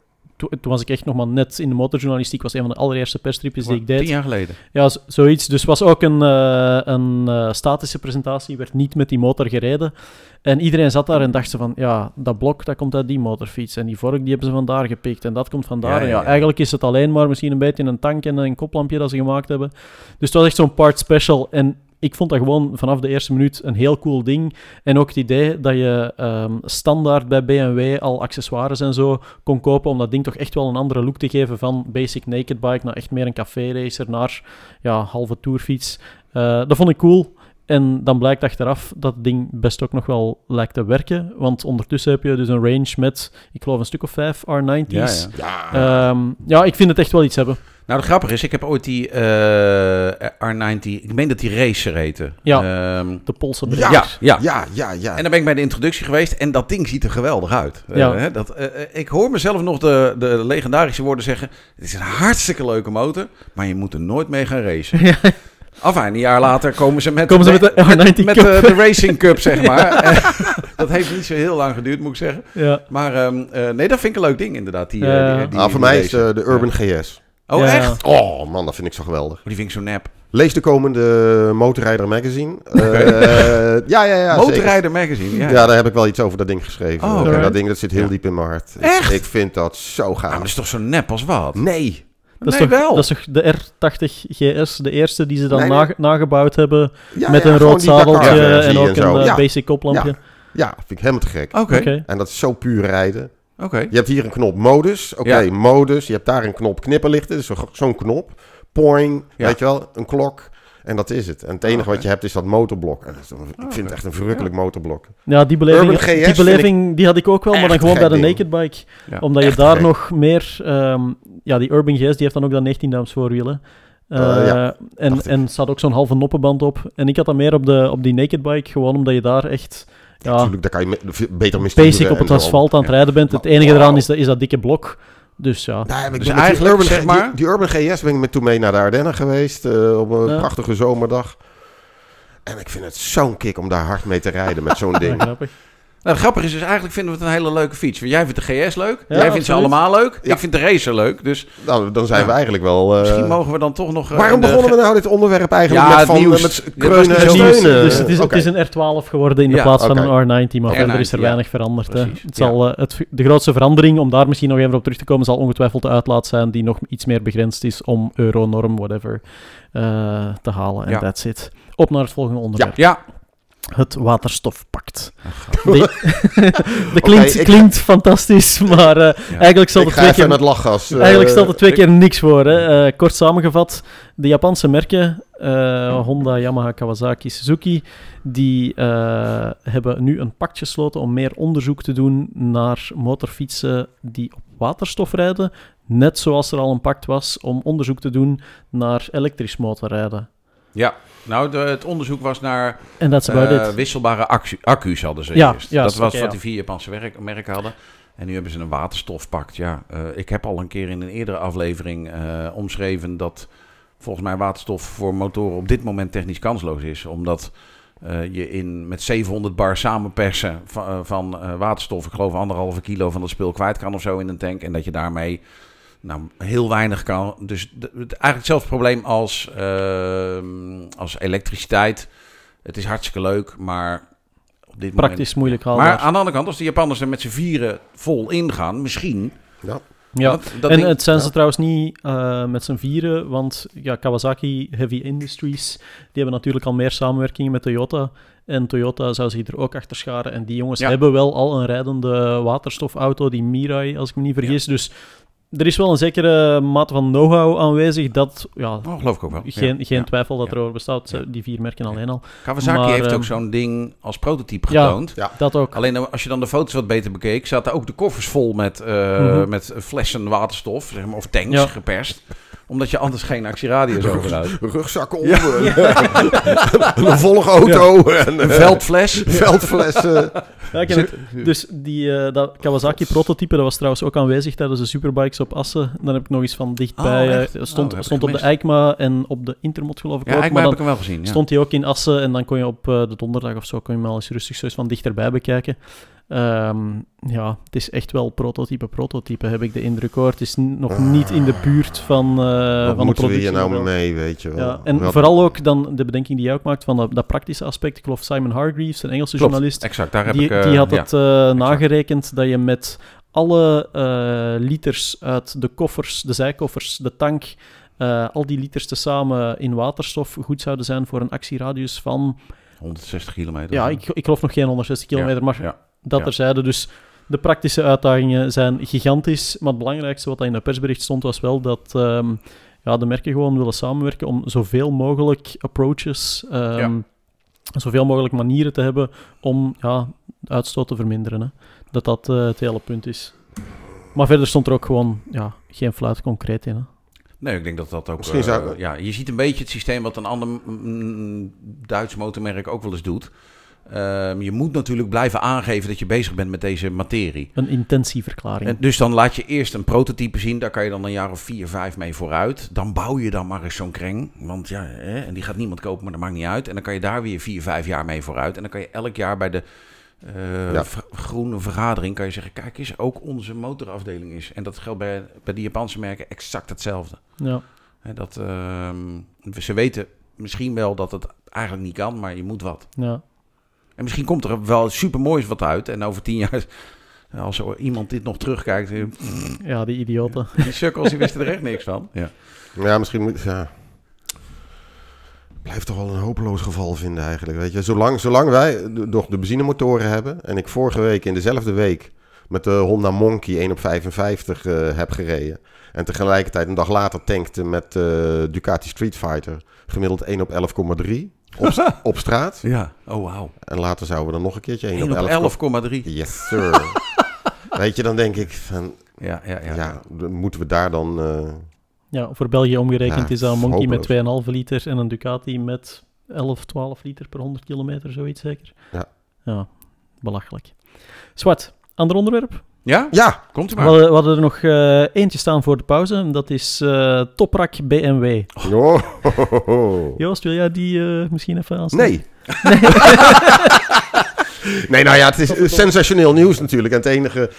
Toen toen was ik echt nog maar net in de motorjournalistiek. was een van de allereerste perstripjes die ik deed. Tien jaar geleden. Ja, zoiets. Dus was ook een, eh, een eh, statische presentatie, werd niet met die motor gereden. En iedereen zat daar en dacht ze van, ja, dat blok dat komt uit die motorfiets. En die vork die hebben ze vandaar gepikt en dat komt vandaar. Ja, En ja, ja, ja. eigenlijk is het alleen maar misschien een beetje een tank en een koplampje dat ze gemaakt hebben. Dus het was echt zo'n part special. En ik vond dat gewoon vanaf de eerste minuut een heel cool ding. En ook het idee dat je ehm, standaard bij BMW al accessoires en zo kon kopen om dat ding toch echt wel een andere look te geven van basic naked bike naar echt meer een café racer, naar ja, halve tourfiets. Eh, dat vond ik cool. En dan blijkt achteraf dat het ding best ook nog wel lijkt te werken. Want ondertussen heb je dus een range met, ik geloof, een stuk of vijf R90's. Ja, ja. Ja, Ehm, ja, ik vind het echt wel iets hebben. Nou, het grappige is, ik heb ooit die eh, R90, ik meen dat die Racer heette. Ja. Ehm, De polsen Ja. ja, ja. ja, ja, ja. En dan ben ik bij de introductie geweest en dat ding ziet er geweldig uit. Eh, Ja. hè, dat, eh, ik hoor mezelf nog de, de legendarische woorden zeggen: Het is een hartstikke leuke motor, maar je moet er nooit mee gaan racen. Ja. Enfin, een jaar later komen ze met, Komen ze met de R90 met Cup. de, de Racing Cup, zeg maar. Dat heeft niet zo heel lang geduurd, moet ik zeggen. Ja. Maar ehm, eh, nee, dat vind ik een leuk ding, inderdaad. Die, Ja. die, die, Ah, voor die mij is de Urban GS. Oh, Ja. echt? Oh man, dat vind ik zo geweldig. Die vind ik zo nep. Lees de komende Motorrijder magazine. Eh, ja, ja, ja. zeker. Motorrijder Magazine, ja. Ja, daar heb ik wel iets over dat ding geschreven. Oh, dat ding dat zit heel Ja. diep in mijn hart. Ik- Echt? Ik, vind dat zo Ah, maar gaaf. dat is toch zo nep als wat? Nee. Dat is, nee, toch, wel. dat is toch de R80 GS, de eerste die ze dan Nee, nagebouwd hebben. Ja, met ja, een rood zadeltje en ook een eh, ja. basic koplampje. ja, vind ik helemaal te gek. Oké. En dat is zo puur rijden. Oké. Je hebt hier een knop modus. Oké, Ja. modus. Je hebt daar een knop knipperlichten. Dus zo- zo'n knop. Poing, Ja. weet je wel. Een klok. En dat is het. En het enige wat je hebt is dat motorblok. En dat is een- ik vind Oké. het echt een verrukkelijk motorblok. Ja, die beleving, Urban GS die, vind beleving die had ik ook wel, maar dan gewoon bij de ding. naked bike. Ja. Omdat je daar gek. nog meer... ehm, ja, die Urban GS die heeft dan ook dat 19 duims voorwielen. Ja, en, en staat ook zo'n halve noppenband op. En ik had dat meer op, de, op die naked bike, gewoon omdat je daar echt ja, Natuurlijk, daar kan je me- beter mee basic op het asfalt aan het rijden bent. Het enige eraan is dat, is dat dikke blok. Dus ja. Daar heb ik Dus met die eigenlijk, Urban, zeg G- maar- die, die Urban GS ben ik met toen mee naar de Ardennen geweest. eh, op een Ja. prachtige zomerdag. En ik vind het zo'n kick om daar hard mee te rijden met zo'n Ja, ding. Grappig. Nou, het grappige is dus eigenlijk vinden we het een hele leuke fiets. Want jij vindt de GS leuk, Ja, jij vindt ze allemaal leuk, Ja. ik vind de Racer leuk. Dus Nou, dan zijn Ja. we eigenlijk wel... eh, misschien mogen we dan toch nog... eh, Waarom de begonnen we nou dit onderwerp eigenlijk Ja, met, het van, nieuws. met kreunen en steunen? Dus het is, het is een R12 geworden in de Ja, plaats van een R90, maar R90, verder is er ja. weinig veranderd. Het zal, eh, het, de grootste verandering, om daar misschien nog even op terug te komen, zal ongetwijfeld de uitlaat zijn die nog iets meer begrensd is om euronorm, whatever, eh, te halen. En Ja. that's it. Op naar het volgende onderwerp. Ja, Het waterstofpact. Die- dat klinkt, Oké, ik- klinkt fantastisch, maar eh, eigenlijk het twee keer... het lachgas. eh, Eigenlijk stelt het twee keer niks voor. Hè. Eh, kort samengevat, de Japanse merken, Honda, Yamaha, Kawasaki, Suzuki, die hebben nu een pact gesloten om meer onderzoek te doen naar motorfietsen die op waterstof rijden. Net zoals er al een pact was om onderzoek te doen naar elektrisch motorrijden. Ja, nou, de- het onderzoek was naar En dat eh, wisselbare accu- accu's hadden ze Ja, eerst. dat was wat die vier Japanse werk, merken hadden. En nu hebben ze een waterstofpact. Ja, eh, ik heb al een keer in een eerdere aflevering eh, omschreven dat volgens mij waterstof voor motoren op dit moment technisch kansloos is. Omdat je in, met 700 bar samenpersen van, van waterstof, ik geloof anderhalve kilo van dat spul kwijt kan of zo in een tank. En dat je daarmee nou, heel weinig kan. Dus eigenlijk hetzelfde probleem als, ehm, als elektriciteit. Het is hartstikke leuk, maar op dit Praktisch moment... moeilijk haalbaar. Maar aan de andere kant, als de Japanners er met z'n vieren vol ingaan, misschien... Ja. ja. Dat, dat en ding- het zijn ze ja. trouwens niet eh, met z'n vieren, want ja, Kawasaki Heavy Industries, die hebben natuurlijk al meer samenwerkingen met Toyota. En Toyota zou zich er ook achter scharen. En die jongens Ja. hebben wel al een rijdende waterstofauto, die Mirai, als ik me niet vergis. Dus er is wel een zekere mate van know-how aanwezig dat, ja, Oh, geloof ik ook wel. geen, Ja, geen ja. twijfel dat Ja. er over bestaat. Ja. Die vier merken alleen al. Kawasaki Maar, heeft ehm, ook zo'n ding als prototype ja. getoond. Dat ook. Alleen als je dan de foto's wat beter bekeek, zaten ook de koffers vol met, eh, Mhm. met flessen waterstof, zeg maar, of tanks Ja. geperst. Omdat je anders geen actieradius overhoudt. Rugzakken onder. een volgauto. En, Een eh, veldfles. veldflessen. Ja, ik heb het- dus die, eh, dat Kawasaki-prototype, dat was trouwens ook aanwezig tijdens de Superbikes op Assen. Dan heb ik nog eens van dichtbij... Oh, eh, stond Oh, stond op de. EICMA en op de Intermod geloof ik Ja, ook. Maar heb ik hem wel gezien. Ja. stond hij ook in Assen en dan kon je op eh, de donderdag of zo kon je hem al eens rustig zo eens van dichterbij bekijken. Ehm, ja, het is echt wel prototype, prototype, heb ik de indruk hoor. Het is nog niet in de buurt van, eh Wat van de moeten we hier productie. nou mee, weet je wel. Ja, en Wat- vooral ook dan de bedenking die jij ook maakt van dat, dat praktische aspect. Ik geloof Simon Hargreaves, een Engelse Klopt, journalist, exact. Daar heb die, ik, eh, die had ja. het eh, nagerekend dat je met alle eh, liters uit de koffers, de zijkoffers, de tank, eh, al die liters tezamen in waterstof goed zouden zijn voor een actieradius van, 160 kilometer. ja, ik, ik geloof nog geen 160 kilometer, maar ja. Dat ja. terzijde. Dus de praktische uitdagingen zijn gigantisch, maar het belangrijkste wat in dat persbericht stond was wel dat ehm, ja, de merken gewoon willen samenwerken om zoveel mogelijk approaches, ehm, Ja. zoveel mogelijk manieren te hebben om ja, uitstoot te verminderen. Hè. Dat dat eh, het hele punt is. Maar verder stond er ook gewoon ja, geen fluit concreet in. Hè. Nee, ik denk dat dat ook... Misschien eh, ja, je ziet een beetje het systeem wat een ander mm, Duits motormerk ook wel eens doet. Ehm, je moet natuurlijk blijven aangeven dat je bezig bent met deze materie. Een intentieverklaring. En dus dan laat je eerst een prototype zien. Daar kan je dan een jaar of vier, vijf mee vooruit. Dan bouw je dan maar eens zo'n kreng. Want ja, hè, en die gaat niemand kopen, maar dat maakt niet uit. En dan kan je daar weer vier, vijf jaar mee vooruit. En dan kan je elk jaar bij de eh, Ja. groene vergadering kan je zeggen... Kijk eens, ook onze motorafdeling is. En dat geldt bij, bij die Japanse merken exact hetzelfde. Ja. Hè, dat, ehm, ze weten misschien wel dat het eigenlijk niet kan, maar je moet wat. Ja. En misschien komt er wel super moois wat uit. En over tien jaar, als er iemand dit nog terugkijkt... eh, ja, die idioten. Die sukkels, die wisten er echt niks van. Ja. Ja, misschien moet... Ja. Blijft toch wel een hopeloos geval vinden eigenlijk, weet je. Zolang, zolang wij nog de benzinemotoren hebben... en ik vorige week in dezelfde week met de Honda Monkey 1 op 55 eh, heb gereden... en tegelijkertijd een dag later tankte met eh, Ducati Street Fighter... gemiddeld 1 op 11,3 op, st- op straat. ja. Oh, wauw. En later zouden we dan nog een keertje 1, 1 op op 11. 11,3. Yes, sir. weet je, dan denk ik van... Ja, ja, ja. Ja, dan moeten we daar dan... eh, Ja, voor België omgerekend Ja, is dat een Monkey met hopeloos. 2,5 liter en een Ducati met 11, 12 liter per 100 kilometer, zoiets zeker? Ja. Ja, belachelijk. Zwart, ander onderwerp. Ja? Ja, Komt u We maar. hadden, we hadden er nog eh, eentje staan voor de pauze. en Dat is eh Toprak BMW. Oh. Joost, wil jij die eh, misschien even aanstaan? Nee. nee, nou ja, het is sensationeel nieuws natuurlijk. En het enige...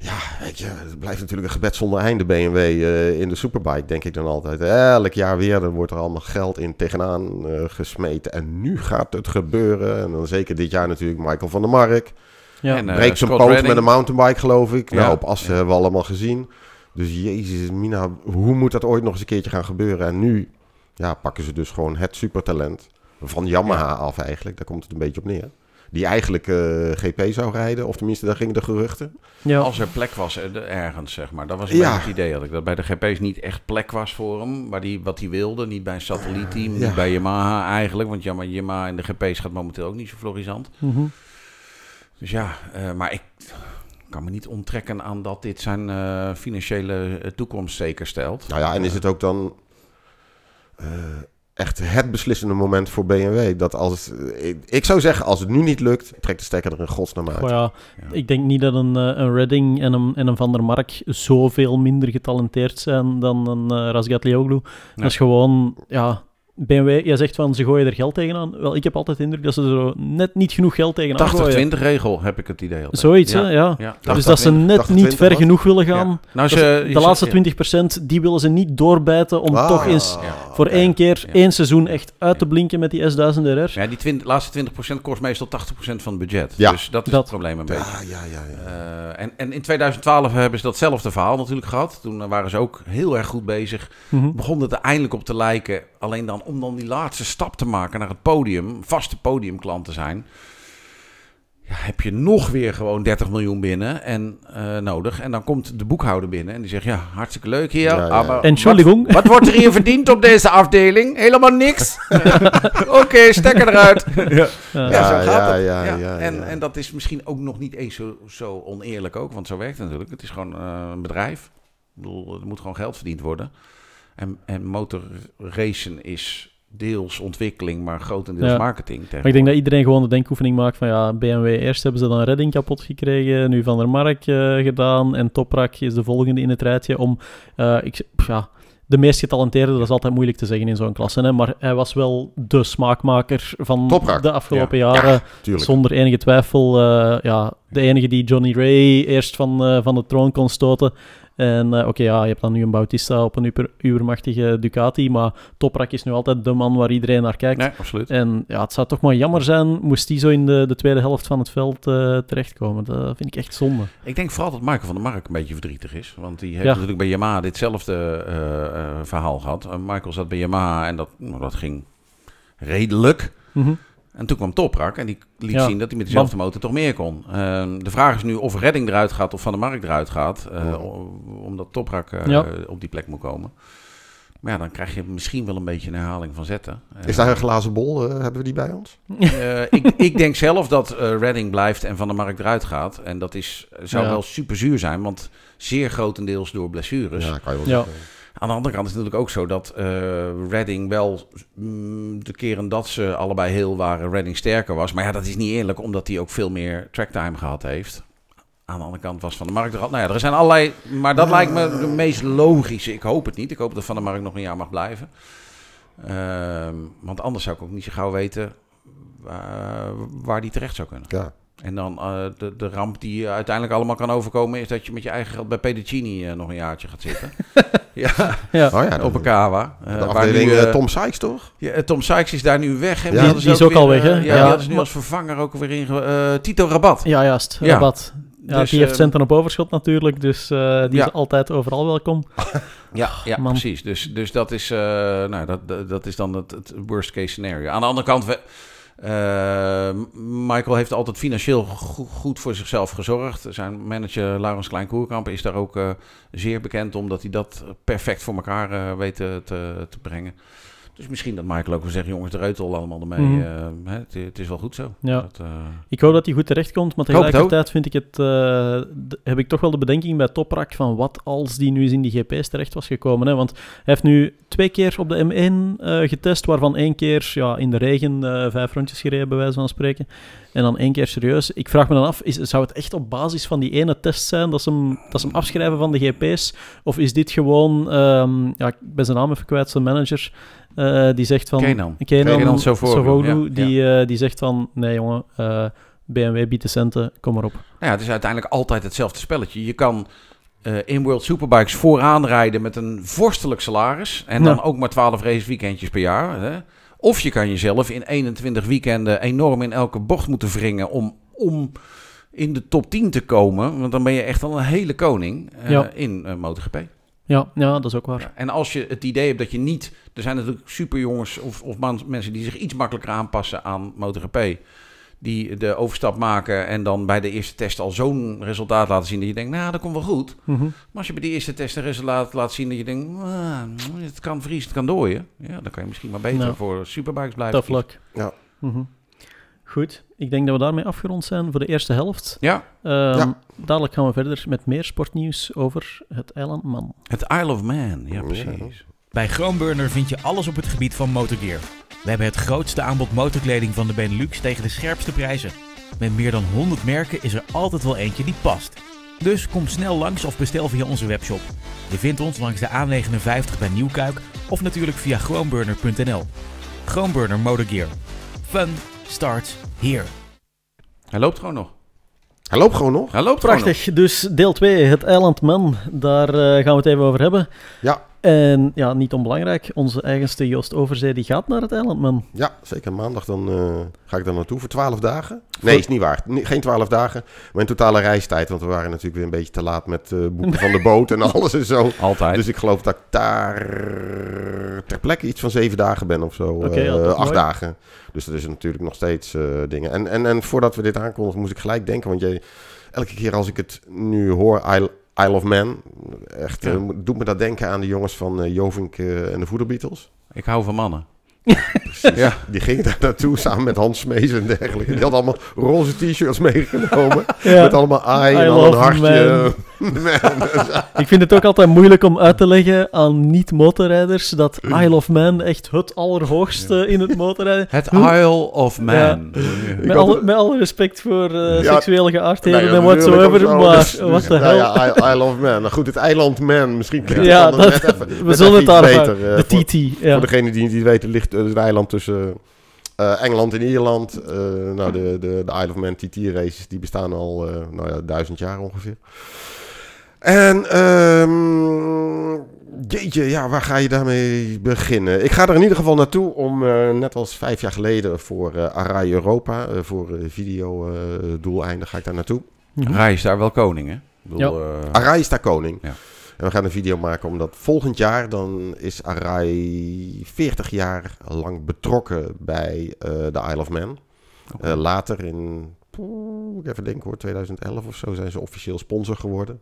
Ja, weet je, het blijft natuurlijk een gebed zonder einde BMW eh, in de Superbike, denk ik dan altijd. Elk jaar weer, er wordt er allemaal geld in tegenaan eh, gesmeten. En nu gaat het gebeuren. En dan zeker dit jaar natuurlijk Michael van der Mark. Ja. En, eh, Breekt zijn poot Redding. met een mountainbike, geloof ik. Nou, Ja. op Assen Ja. hebben we allemaal gezien. Dus jezus, Mina, hoe moet dat ooit nog eens een keertje gaan gebeuren? En nu ja, pakken ze dus gewoon het supertalent van Yamaha af eigenlijk. Daar komt het een beetje op neer. Die eigenlijk eh, GP zou rijden, of tenminste daar gingen de geruchten. Ja. Als er plek was eh, ergens, zeg maar. Dat was een Ja. beetje het idee. Dat ik dat bij de GP's niet echt plek was voor hem. Waar die, wat hij wilde. Niet bij een satellietteam. Ja. Niet bij Yamaha eigenlijk. Want Yamaha, in de GP's gaat momenteel ook niet zo florisant. Mhm. Dus ja, eh, maar ik kan me niet onttrekken aan dat dit zijn eh, financiële eh, toekomst zeker stelt. Nou ja, en is het ook dan eh, echt het beslissende moment voor BMW? Dat als het, ik, ik zou zeggen, als het nu niet lukt, trek de stekker er in godsnaam uit. Goh, ja, Ja. ik denk niet dat een, een Redding en een, en een Van der Mark zoveel minder getalenteerd zijn dan een uh, Razgatlioglu. Dat is gewoon, ja, BMW, jij zegt van ze gooien er geld tegenaan. Wel, ik heb altijd de indruk dat ze er zo net niet genoeg geld tegenaan gooien. 80-20 regel heb ik het idee altijd. Zoiets, ja. hè, ja. Ja, Dus dat ze 80-20. net 80, niet 20 ver was? genoeg willen gaan. Ja. Nou, de laatste 20%, die willen ze niet doorbijten om Ah, toch eens Ja. voor één keer, Ja. één seizoen echt uit te blinken met die S1000 RR. Ja, die 20, laatste 20% kost meestal 80% van het budget. Ja. Dus dat is Dat. het probleem een beetje. Ja, ja, ja. ja. Eh, en, en in 2012 hebben ze datzelfde verhaal natuurlijk gehad. Toen waren ze ook heel erg goed bezig. Mhm. Begon het er eindelijk op te lijken. Alleen dan om dan die laatste stap te maken naar het podium. Vaste podiumklant te zijn. Ja, heb je nog weer gewoon 30 miljoen binnen en eh, nodig. En dan komt de boekhouder binnen en die zegt... Ja, hartstikke leuk hier. Ja, ja. maar Entschuldigung. Wat, wat wordt er hier verdiend op deze afdeling? Helemaal niks. Oké, stekker eruit. Ja. Ja, Ja, zo gaat ja, het. ja, Ja, ja, en, ja. en dat is misschien ook nog niet eens zo, zo oneerlijk ook, want zo werkt het natuurlijk. Het is gewoon eh, een bedrijf. Ik bedoel, er moet gewoon geld verdiend worden. En, en motorracen is deels ontwikkeling, maar grotendeels Ja. marketing. Maar ik denk dat iedereen gewoon de denkoefening maakt van ja, BMW eerst hebben ze dan Redding kapot gekregen, nu Van der Mark eh, gedaan en Toprak is de volgende in het rijtje om, eh, ik, pff, ja, de meest getalenteerde, dat is altijd moeilijk te zeggen in zo'n klasse, hè, maar hij was wel de smaakmaker van Toprak. de afgelopen Ja. jaren, zonder enige twijfel. eh, ja, de enige die Johnny Ray eerst van, van de troon kon stoten. En eh, oké, ja, je hebt dan nu een Bautista op een uber, ubermachtige Ducati, maar Toprak is nu altijd de man waar iedereen naar kijkt. Nee, absoluut. En ja, het zou toch maar jammer zijn moest die zo in de, de tweede helft van het veld eh, terechtkomen. Dat vind ik echt zonde. Ik denk vooral dat Michael van der Mark een beetje verdrietig is. Want die heeft Ja. natuurlijk bij Yamaha ditzelfde eh, verhaal gehad. Eh, Michael zat bij Yamaha en dat, nou, dat ging redelijk. Mhm. En toen kwam Toprak en die liet Ja. zien dat hij met dezelfde motor toch meer kon. Ehm, de vraag is nu of Redding eruit gaat of Van der Mark eruit gaat. eh, Ja. omdat Toprak eh, Ja. op die plek moet komen. Maar ja, dan krijg je misschien wel een beetje een herhaling van zetten. Is daar een glazen bol? eh, hebben we die bij ons? Eh, ik, ik denk zelf dat eh, Redding blijft en Van der Mark eruit gaat. En dat is, zou Ja. wel super zuur zijn, want zeer grotendeels door blessures. ja, kan je wel Ja. zeggen. Aan de andere kant is het natuurlijk ook zo dat eh Redding wel mm, de keren dat ze allebei heel waren, Redding sterker was. Maar ja, dat is niet eerlijk, omdat hij ook veel meer tracktime gehad heeft. Aan de andere kant was Van der Mark er al. Nou ja, er zijn allerlei. Maar dat lijkt me de meest logische. Ik hoop het niet. Ik hoop dat Van der Mark nog een jaar mag blijven. Ehm, want anders zou ik ook niet zo gauw weten waar, waar die terecht zou kunnen. Ja. En dan eh, de, de ramp die je uiteindelijk allemaal kan overkomen... is dat je met je eigen geld bij Pedicini eh, nog een jaartje gaat zitten. ja, Ja. Oh ja, op een kawa. De Eh, waar afdeling nu, Tom Sykes, toch? ja, Tom Sykes is daar nu weg. En Ja. Die is ook weer, al weg, hè? ja, Ja. die ze nu als vervanger ook weer in... eh, Tito Rabat. Ja, juist. Ja. Rabat. Ja, Dus, die heeft centen op overschot natuurlijk, dus eh, die Ja. is altijd overal welkom. Ja, ja man. precies. Dus, dus dat, is, eh, nou, dat, dat- dat is dan het, het worst case scenario. Aan de andere kant, we, eh, Michael heeft altijd financieel go- goed voor zichzelf gezorgd. Zijn manager Laurens Klein-Koerkamp is daar ook eh, zeer bekend omdat hij dat perfect voor elkaar eh, weet te, te, te brengen. Dus misschien dat Michael ook wil zeggen, jongens, de reutel allemaal ermee. Mhm. eh, hè, het, het is wel goed zo. Ja. Dat, eh, Ik hoop dat hij goed terechtkomt, maar Ik hoop het tegelijkertijd vind ik het, eh, heb ik toch wel de bedenking bij Toprak van wat als die nu eens in die GP's terecht was gekomen. Hè? Want hij heeft nu twee keer op de M1 eh, getest, waarvan één keer ja, in de regen eh, vijf rondjes gereden, bij wijze van spreken. En dan één keer serieus. Ik vraag me dan af, is, zou het echt op basis van die ene test zijn dat ze hem, dat ze hem afschrijven van de GP's? Of is dit gewoon, ehm, ja, ik ben zijn naam even kwijt, zijn manager, eh, die zegt van... Kenan. Kenan, Sovoglu, die, eh, die zegt van, nee jongen, eh, BMW biedt de centen, kom maar op. Nou ja, het is uiteindelijk altijd hetzelfde spelletje. Je kan in World Superbikes vooraan rijden met een vorstelijk salaris. En dan Ja. ook maar 12 raceweekendjes per jaar. Hè? Of je kan jezelf in 21 weekenden enorm in elke bocht moeten wringen om, om in de top 10 te komen. Want dan ben je echt al een hele koning Ja. in MotoGP. Ja, ja, dat is ook waar. Ja, En als je het idee hebt dat je niet... Er zijn natuurlijk superjongens of, of man- mensen die zich iets makkelijker aanpassen aan MotoGP. Die de overstap maken en dan bij de eerste test al zo'n resultaat laten zien dat je denkt, nou, dat komt wel goed. Mhm. Maar als je bij die eerste test een resultaat laat zien dat je denkt, ah, het kan vriezen, het kan dooien. Ja, dan kan je misschien maar beter Nou. voor superbikes blijven. Tough luck. Ja. Mhm. Goed, ik denk dat we daarmee afgerond zijn voor de eerste helft. Ja, Ehm, Ja. Dadelijk gaan we verder met meer sportnieuws over het eiland Man. het Isle of Man. Ja, precies. Bij Groenburner vind je alles op het gebied van motorgear. We hebben het grootste aanbod motorkleding van de Benelux tegen de scherpste prijzen. Met meer dan 100 merken is er altijd wel eentje die past. Dus kom snel langs of bestel via onze webshop. Je vindt ons langs de A59 bij Nieuwkuik of natuurlijk via groenburner.nl. Groenburner Motorgear. Fun starts here. Hij loopt gewoon nog. Hij loopt gewoon nog. Hij loopt gewoon nog. Prachtig, dus deel 2, het eiland Man. Daar eh, gaan we het even over hebben. Ja. En ja, niet onbelangrijk, onze eigenste Joost Overzee die gaat naar het eiland Man. Ja, zeker. Maandag dan eh, ga ik daar naartoe voor 12 dagen. Nee, is niet waar. Nee, geen 12 dagen. Maar in totale reistijd. Want we waren natuurlijk weer een beetje te laat met eh boeken van de boot en alles en zo. Altijd. Dus ik geloof dat ik daar ter plekke iets van zeven dagen ben of zo. Oké, ja, Eh, dat is acht mooi. dagen. Dus dat is natuurlijk nog steeds eh, dingen. En, en, en voordat we dit aankondigen, moest ik gelijk denken. Want jij, elke keer als ik het nu hoor, Isle, of Man. Echt, Ja. eh, doet me dat denken aan de jongens van eh, Jovink eh, en de Voederbeatles. Ik hou van mannen. Ja. Die gingen daar naartoe samen met Hans Smees en dergelijke. Die hadden allemaal roze t-shirts meegenomen. Ja. Met allemaal I, I en dan een hartje. Man. Ik vind het ook altijd moeilijk om uit te leggen aan niet-motorrijders dat Isle of Man echt het allerhoogste in het motorrijden. Het Isle of Man. Met alle, met alle respect voor eh, Ja. seksuele geaardheden Nou ja, en whatsoever, zo. maar Dus- wat de nou hel. ja, I, I love man. Nou goed, het eiland man. Misschien klinkt Ja, het dan dat- net even, we net zullen even het daar beter. eh, De voor, TT, ja. voor degene die het niet weten, ligt het eiland tussen eh, Engeland en Ierland. Eh, nou, de, de, de Isle of Man TT races, die bestaan al eh, nou ja, duizend jaar ongeveer. En ehm, jeetje, ja, waar ga je daarmee beginnen? Ik ga er in ieder geval naartoe om, eh, net als vijf jaar geleden voor eh Arai Europa, eh, voor eh, videodoeleinden ga ik daar naartoe. Rai is daar wel koning, hè? Ik bedoel, eh, Arai is daar koning. Ja. En we gaan een video maken omdat volgend jaar dan is Arai 40 jaar lang betrokken bij eh, de Isle of Man. Eh, later in, poeh, ik even denken hoor, 2011 of zo zijn ze officieel sponsor geworden.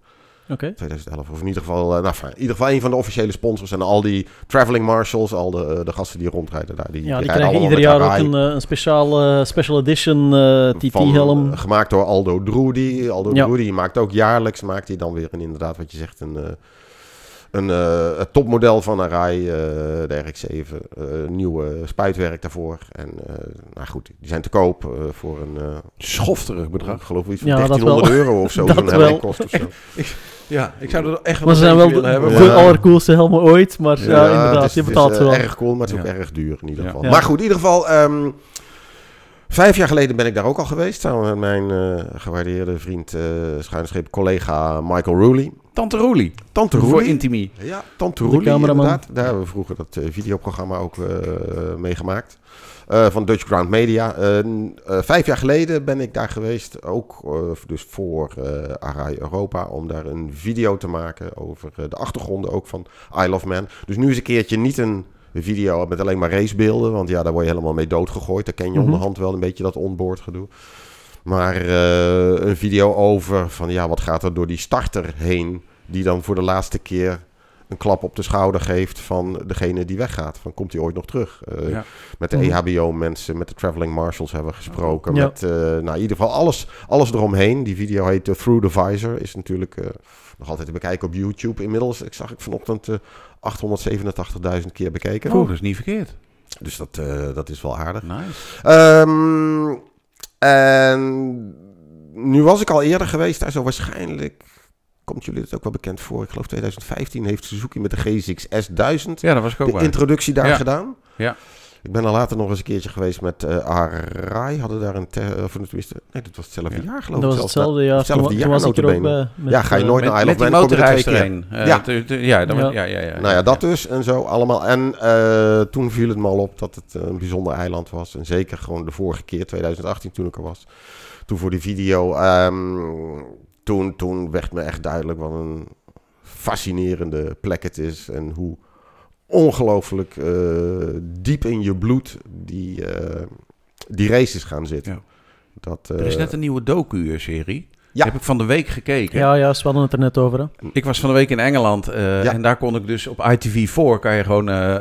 Oké. 2011 of in ieder geval, eh, nou, in ieder geval een van de officiële sponsors. En al die traveling marshals, al de, eh, de gasten die rondrijden daar. Die, Ja, die krijgen ieder jaar ook een, eh, een speciaal, special edition Van, TT-helm. gemaakt door Aldo Drudi. Aldo Ja. Drudi maakt ook jaarlijks, maakt hij dan weer een, inderdaad wat je zegt, een, een, eh, het topmodel van Arai, eh de RX-7. eh, nieuwe spuitwerk daarvoor. En eh, nou goed, die zijn te koop eh, voor een, eh Schofterig bedrag. ik geloof iets van Ja, dat 1300 wel. euro of zo. Dat zo'n wel. helm kost of zo. Ja, ik zou er echt wel Maar ze zijn wel de, willen hebben. de Ja. allercoolste helmen ooit, maar ja, het inderdaad, is- je het is, betaalt eh, ze wel. erg cool, maar het is ook erg duur in ieder geval. Ja. Maar goed, in ieder geval... ehm, Vijf jaar geleden ben ik daar ook al geweest, samen met mijn eh, gewaardeerde vriend, eh schuinscheep collega Michael Rooley. Tante Roelie. Tante Voor Rooley. Intimi. Ja, Tante cameraman. inderdaad. Daar hebben we vroeger dat eh, videoprogramma ook eh, meegemaakt. Eh, van Dutch Ground Media. Eh, eh, vijf jaar geleden ben ik daar geweest, ook dus voor eh Arai Europa, om daar een video te maken over de achtergronden ook van I Love Man. Dus nu is een keertje niet een video met alleen maar racebeelden, want ja, daar word je helemaal mee doodgegooid. Daar ken je Mhm. onderhand wel een beetje dat onboard gedoe. Maar eh, een video over van ja, wat gaat er door die starter heen, die dan voor de laatste keer een klap op de schouder geeft van degene die weggaat. Van komt hij ooit nog terug? Eh, Ja. Met de Mhm. EHBO-mensen, met de traveling marshals hebben we gesproken. Ja. Met, eh, nou, in ieder geval alles, alles eromheen. Die video heet eh, Through the Visor. Is natuurlijk nog altijd te bekijken op YouTube. Inmiddels, ik zag ik vanochtend 887.000 keer bekeken. Oh, dat is niet verkeerd. Dus dat, eh, dat is wel aardig. Nice. Ehm, en nu was ik al eerder geweest daar, zo waarschijnlijk komt jullie het ook wel bekend voor. Ik geloof 2015 heeft Suzuki met de G6 S1000 Ja, dat was ik ook de bij. introductie daar Ja. gedaan. Ja. Ik ben er later nog eens een keertje geweest met eh Arai. Hadden daar een, te- of tenminste, nee, dat was hetzelfde Ja. jaar geloof Dat ik. was zelfs. hetzelfde jaar. hetzelfde toen, jaar was ik er ook notabene. bij. met, Ja, ga je eh, nooit Met, naar Isle met of die Man, kom je er twee motorreis keer. erheen. Eh, Ja. ja, dan- Ja. ja, ja, ja, Nou ja, dat dus en zo allemaal. En eh, toen viel het me al op dat het eh, een bijzonder eiland was. En zeker gewoon de vorige keer, 2018 toen ik er was. Toen voor die video. ehm, toen, toen werd me echt duidelijk wat een fascinerende plek het is. En hoe ongelooflijk eh, diep in je bloed die, eh, die races gaan zitten. Ja. Dat, Er is eh, net een nieuwe docu-serie. Ja. Heb ik van de week gekeken. Ja, ja, we hadden het er net over. Hè? Ik was van de week in Engeland eh, Ja. en daar kon ik dus op ITV4 kan je gewoon eh,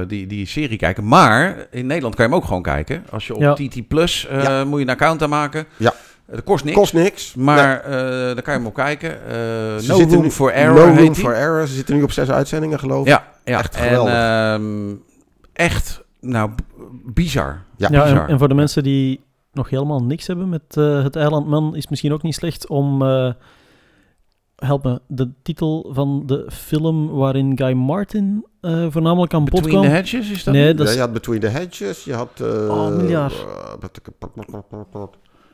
eh, die, die serie kijken. Maar in Nederland kan je hem ook gewoon kijken. Als je op Ja. TT Plus eh, Ja. moet je een account aanmaken. Ja. Het kost niks. kost niks. Maar eh daar kan je hem op kijken. Eh, Ze no zitten Room nu- for Error No Room for Error. Ze zitten nu op zes uitzendingen, geloof ik. Ja, ja. Echt en geweldig. ehm, echt, nou, bizar. Ja, Ja, en, bizar. en voor de mensen die nog helemaal niks hebben met eh, het Eilandman, is misschien ook niet slecht om... eh, help me, de titel van de film waarin Guy Martin eh, voornamelijk aan bod Between kwam. the Hedges is dat? Nee, dat Ja, je had Between the Hedges, je had... eh, Oh, miljard.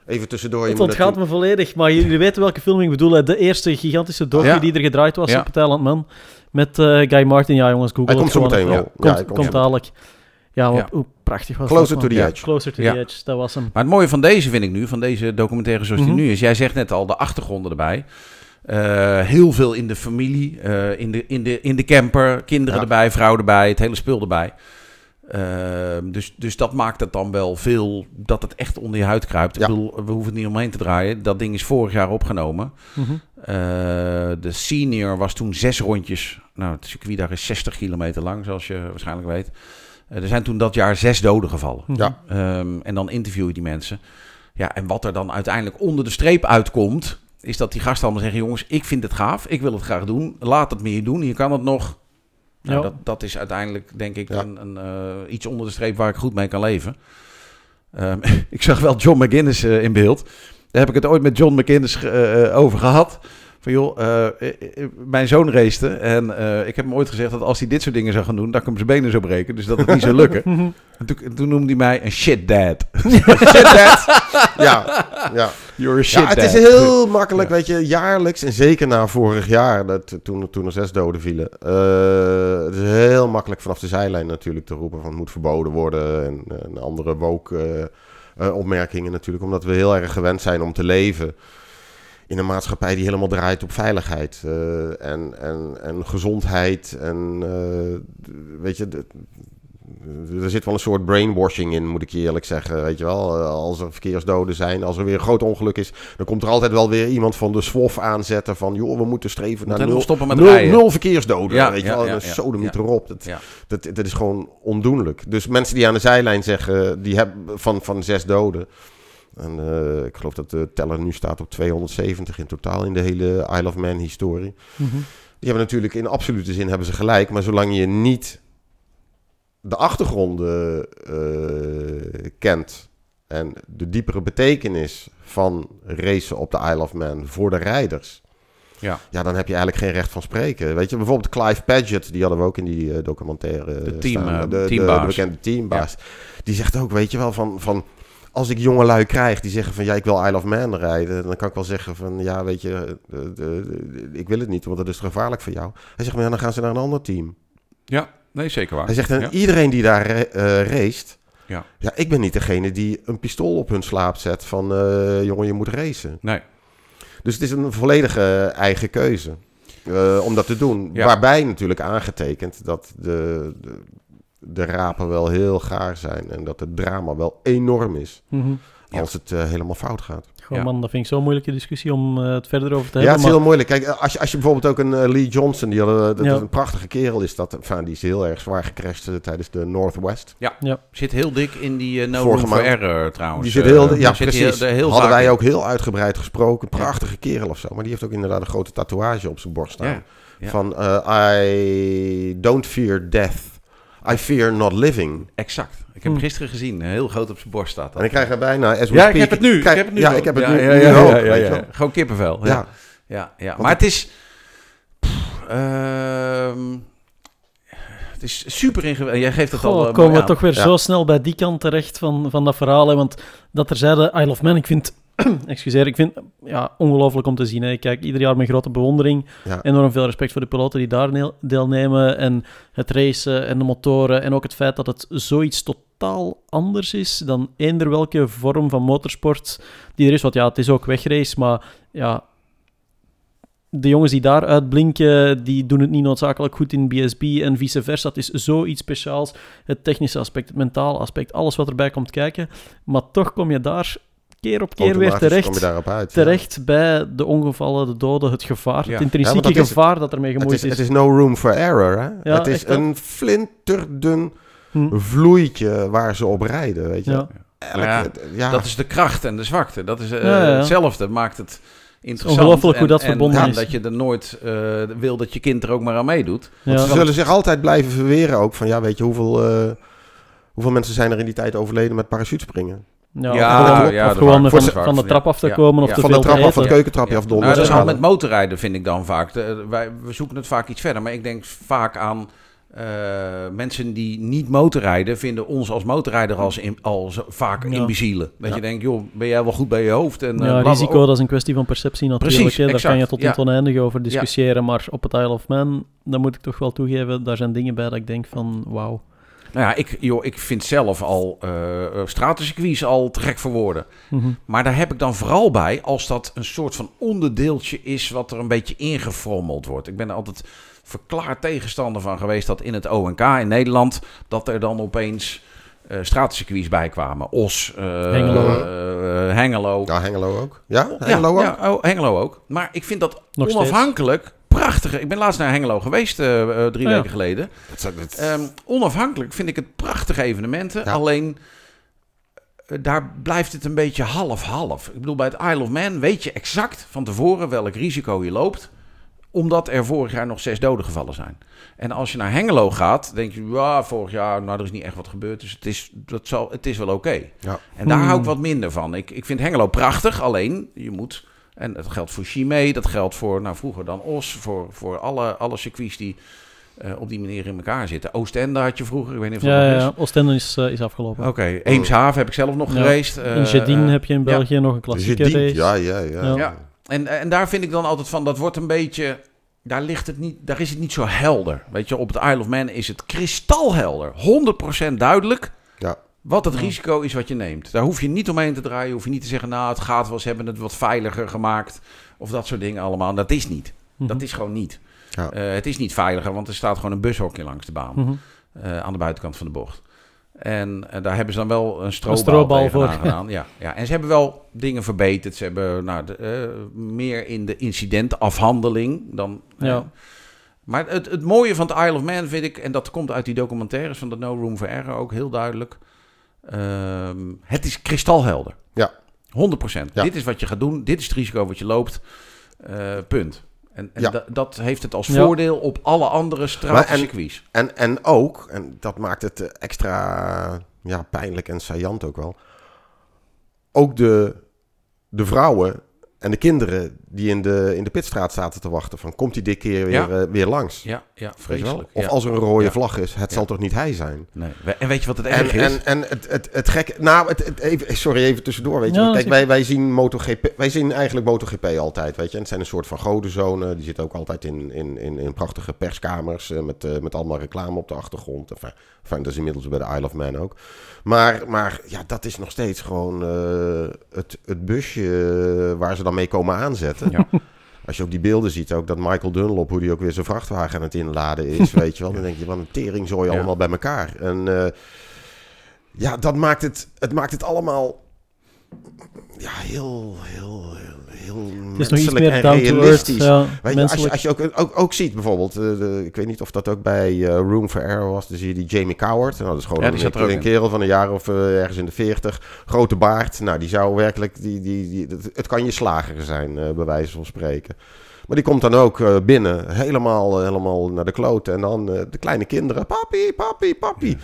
Even tussendoor. Je Het ontgaat natuurlijk- me volledig, maar jullie weten welke film ik bedoel. De eerste gigantische docu Ja. die er gedraaid was Ja. op het Eilandman. Met eh, Guy Martin. Ja, jongens, Google Hij komt zo meteen wel. Komt, Ja, hij komt komt zo dadelijk. Ja, Ja. hoe prachtig was Closer dat, to the man. edge. Closer to Ja. the edge, dat was hem. Maar het mooie van deze vind ik nu, van deze documentaire zoals Mhm. die nu is. Jij zegt net al, de achtergronden erbij. Eh, heel veel in de familie, eh, in, de, in, de, in de camper, kinderen Ja. erbij, vrouw erbij, het hele spul erbij. Ehm, dus, dus dat maakt het dan wel veel, dat het echt onder je huid kruipt. Ja. Ik bedoel, we hoeven het niet omheen te draaien. Dat ding is vorig jaar opgenomen. Mhm. Eh, de senior was toen zes rondjes. Nou, het circuit daar is 60 kilometer lang, zoals je waarschijnlijk weet. Eh, er zijn toen dat jaar zes doden gevallen. Ja. Ehm, en dan interview je die mensen. Ja, en wat er dan uiteindelijk onder de streep uitkomt, is dat die gasten allemaal zeggen: jongens, ik vind het gaaf, ik wil het graag doen, laat het meer doen, je kan het nog. Nou, Ja. dat, dat is uiteindelijk, denk ik, Ja. een, een, eh, iets onder de streep waar ik goed mee kan leven. Ehm, ik zag wel John McGuinness eh, in beeld. Daar heb ik het ooit met John eh, eh, over gehad. Van joh, eh, eh, eh, mijn zoon racete en eh, ik heb hem ooit gezegd dat als hij dit soort dingen zou gaan doen, dat ik hem zijn benen zou breken. Dus dat het niet zou lukken. En toen, toen noemde hij mij een shit dad. Shit, dad. Ja, ja. You're a shit ja, het dad. is heel makkelijk, weet je, jaarlijks en zeker na vorig jaar, dat, toen, toen er zes doden vielen. eh, het is heel makkelijk vanaf de zijlijn natuurlijk te roepen van het moet verboden worden en, en andere woke opmerkingen natuurlijk, omdat we heel erg gewend zijn om te leven in een maatschappij die helemaal draait op veiligheid eh, en, en, en gezondheid en eh, weet je, de- er zit wel een soort brainwashing in, moet ik je eerlijk zeggen. Weet je wel, Eh, als er verkeersdoden zijn, als er weer een groot ongeluk is, dan komt er altijd wel weer iemand van de SWOF aanzetten van, joh, we moeten streven naar nul, stoppen met nul, nul verkeersdoden. Ja, weet je ja, wel, ja, sodemiet ja. erop. Dat, Ja. dat, dat is gewoon ondoenlijk. Dus mensen die aan de zijlijn zeggen, die hebben van, van zes doden. En eh, ik geloof dat de teller nu staat op 270 in totaal in de hele Isle of Man historie. Mhm. Die hebben natuurlijk in absolute zin hebben ze gelijk. Maar zolang je niet de achtergronden eh, kent en de diepere betekenis van racen op de Isle of Man voor de rijders. Ja. Ja, dan heb je eigenlijk geen recht van spreken. Weet je, bijvoorbeeld Clive Paget, die hadden we ook in die eh, documentaire De team, staan. de, de bekende teambaas. Die zegt ook, weet je wel, van, van als ik jonge lui krijg die zeggen van ja, ik wil Isle of Man rijden, dan kan ik wel zeggen van ja, weet je, de- de- ik wil het niet, want dat is gevaarlijk voor jou. Hij zegt, maar ja, dan gaan ze naar een ander team. Ja, nee, zeker waar. Hij zegt, en Ja. iedereen die daar raced, Ja. ja, ik ben niet degene die een pistool op hun slaap zet van eh, jongen, je moet racen. Nee. Dus het is een volledige eigen keuze eh, om dat te doen. Ja. Waarbij natuurlijk aangetekend dat de, de, de rapen wel heel gaar zijn en dat het drama wel enorm is Mhm. Ja. als het eh, helemaal fout gaat. Goh, Ja. man, dat vind ik zo'n moeilijke discussie om eh, het verder over te Ja, hebben. het is maar- heel moeilijk. Kijk, als je, als je bijvoorbeeld ook een eh, Lee Johnson, die hadden, dat Ja. is een prachtige kerel is dat. Enfin, die is heel erg zwaar gecrashed tijdens de Northwest. Zit heel dik in die eh no Vorige room error trouwens. Die zit heel, ja, zit precies. heel, heel Hadden wij ook heel uitgebreid gesproken. Prachtige kerel of zo. Maar die heeft ook inderdaad een grote tatoeage op zijn borst staan. Ja, ja. Van eh, I don't fear death. I fear not living. Exact. Ik heb hem gisteren gezien. Heel groot op zijn borst staat dat. En ik krijg er bijna... As we ja, ik heb het nu. krijg- ik heb het nu. Ja, ook. ik heb het ja, nu. Ja, nu ja, ook, weet je. Gewoon kippenvel. Ja. Ja. Ja, Maar het is... pff, ehm, het is super ingewikkeld. Jij geeft het Goh, al eh, komen we aan. toch weer Ja. zo snel bij die kant terecht van, van dat verhaal. Hè? Want dat er zeiden, Isle of Man, ik vind... excuseer, ik vind ja, ongelooflijk om te zien. Hè? Ik kijk ieder jaar met grote bewondering. Ja. Enorm veel respect voor de piloten die daar deelnemen. En het racen en de motoren. En ook het feit dat het zoiets totaal anders is dan eender welke vorm van motorsport die er is. Want ja, het is ook wegrace, maar ja... de jongens die daar uitblinken, die doen het niet noodzakelijk goed in BSB en vice versa. Het is zoiets speciaals. Het technische aspect, het mentale aspect, alles wat erbij komt kijken. Maar toch kom je daar keer op keer weer terecht, ja. bij de ongevallen, de doden, het gevaar, Ja. het intrinsieke Ja, want dat is- gevaar dat ermee Het gemoeid is, is. het is no room for error, hè? Ja, het is een flinterdun Hm. vloeitje waar ze op rijden, weet je. Ja. Elke- Maar ja, ja, Dat is de kracht en de zwakte. Dat is eh, Ja, ja. hetzelfde. Maakt het interessant. ongelooflijk hoe dat en- verbonden en is. dat je er nooit eh, wil dat je kind er ook maar aan meedoet. Ja. Ze zullen zich altijd blijven verweren ook van, ja, weet je, hoeveel, eh, hoeveel mensen zijn er in die tijd overleden met parachutespringen? Ja, Ja, of gewoon, ja, of dat gewoon waren van, voor- van de trap af te Ja. komen of Ja. te Van veel de te trap af, van het keukentrapje af, Nou, donders. dat is al met motorrijden vind ik dan vaak. De- wij, we zoeken het vaak iets verder. Maar ik denk vaak aan eh, mensen die niet motorrijden... vinden ons als motorrijder als, in, als vaak Ja. imbecielen. Dat Ja. je denkt, joh, ben jij wel goed bij je hoofd? En, eh, Ja, bla, risico, dat is een kwestie van perceptie natuurlijk. Precies, hè. Daar exact, kan je tot het oneindige over discussiëren. Maar op het Isle of Man, dan moet ik toch wel toegeven, daar zijn dingen bij dat ik denk van, wauw. Nou ja, ik, joh, ik vind zelf al eh eh, stratencircuits al te gek voor woorden. Mhm. Maar daar heb ik dan vooral bij als dat een soort van onderdeeltje is wat er een beetje ingefrommeld wordt. Ik ben er altijd verklaard tegenstander van geweest dat in het ONK in Nederland dat er dan opeens eh stratencircuits bij kwamen. Os, eh, Hengelo. Hengelo. Ja, Hengelo ook. Ja, Ja, Hengelo ook. Ja, oh, Hengelo ook. Maar ik vind dat Nog steeds. onafhankelijk prachtige. Ik ben laatst naar Hengelo geweest, eh, eh, drie Ja. weken geleden. Dat Ehm, onafhankelijk vind ik het prachtige evenementen. Ja. Alleen eh, daar blijft het een beetje half-half. Ik bedoel, bij het Isle of Man weet je exact van tevoren welk risico je loopt. Omdat er vorig jaar nog zes doden gevallen zijn. En als je naar Hengelo gaat, denk je, ja, vorig jaar, nou, er is niet echt wat gebeurd. Dus het is, dat zal, het is wel oké. Ja. En daar Hmm. hou ik wat minder van. Ik, ik vind Hengelo prachtig, alleen je moet... En dat geldt voor Chimay, dat geldt voor, nou vroeger dan Os, voor, voor alle, alle circuits die eh, op die manier in elkaar zitten. Oostende had je vroeger, ik weet niet of dat Ja, ja, is. ja. Oostende is, eh, is afgelopen. Oké, Eemshaven heb ik zelf nog Ja. geweest. eh, in Jedin eh, heb je in ja. België nog een klassieke race. ja, ja, ja. Ja. Ja. En, en daar vind ik dan altijd van, dat wordt een beetje... Daar, ligt het niet, daar is het niet zo helder. Weet je, op het Isle of Man is het kristalhelder. 100% duidelijk. Wat het Ja. risico is wat je neemt. Daar hoef je niet omheen te draaien. Hoef je niet te zeggen, nou het gaat wel, ze hebben het wat veiliger gemaakt. Of dat soort dingen allemaal. Dat is niet. Mhm. Dat is gewoon niet. Ja. Eh, het is niet veiliger, want er staat gewoon een bushokje langs de baan. Mhm. eh, aan de buitenkant van de bocht. En eh, daar hebben ze dan wel een strobal, voor, gedaan. Ja, ja. En ze hebben wel dingen verbeterd. Ze hebben nou, de, meer in de incidentafhandeling dan... Ja. maar het, het mooie van het Isle of Man vind ik... en dat komt uit die documentaires van de No Room for Error ook heel duidelijk... ehm, het is kristalhelder. Ja. 100%. Ja. Dit is wat je gaat doen. Dit is het risico wat je loopt. Eh, punt. En, en Ja. da- dat heeft het als Ja. voordeel op alle andere stratencircuits. En, en ook, en dat maakt het eh, extra ja, pijnlijk en saillant ook wel. Ook de, de vrouwen en de kinderen die in de, in de pitstraat zaten te wachten. Van komt die dit keer weer, Ja. eh, weer langs? Ja, ja vreselijk. Of ja. als er een rode Ja. vlag is, het Ja. zal toch niet hij zijn? Nee. En weet je wat het En, erg is? en, en het, het, het gekke... Nou, het, het- even, sorry, even tussendoor, weet je. Ja, Kijk, wij, wij zien MotoGP... Wij zien eigenlijk MotoGP altijd, weet je. En het zijn een soort van godenzone. Die zitten ook altijd in, in, in, in prachtige perskamers... eh, met, eh, met allemaal reclame op de achtergrond. Enfin, enfin, dat is inmiddels bij de Isle of Man ook. Maar, maar ja, dat is nog steeds gewoon eh, het, het busje waar ze dan mee komen aanzetten. Ja. Als je ook die beelden ziet, ook dat Michael Dunlop, hoe die ook weer zijn vrachtwagen aan het inladen is, weet je wel. Dan denk je, wat een teringzooi Ja. allemaal bij elkaar. En eh, ja, dat maakt het, het maakt het allemaal ja, heel, heel, heel, heel Het is nog iets menselijk meer to earth. realistisch. Ja, Weet je, als je, menselijk. als je ook, ook, ook ziet bijvoorbeeld, eh, de, ik weet niet of dat ook bij eh, Room for Error was, dan zie je die Jamie Coward. Nou, dat is gewoon Ja, die een, een kerel van een jaar of eh, ergens in de 40, grote baard. Nou, die zou werkelijk, die, die, die, het, het kan je slager zijn, eh, bij wijze van spreken. Maar die komt dan ook eh, binnen, helemaal, helemaal naar de kloten. En dan eh, de kleine kinderen, papi, papi, papi.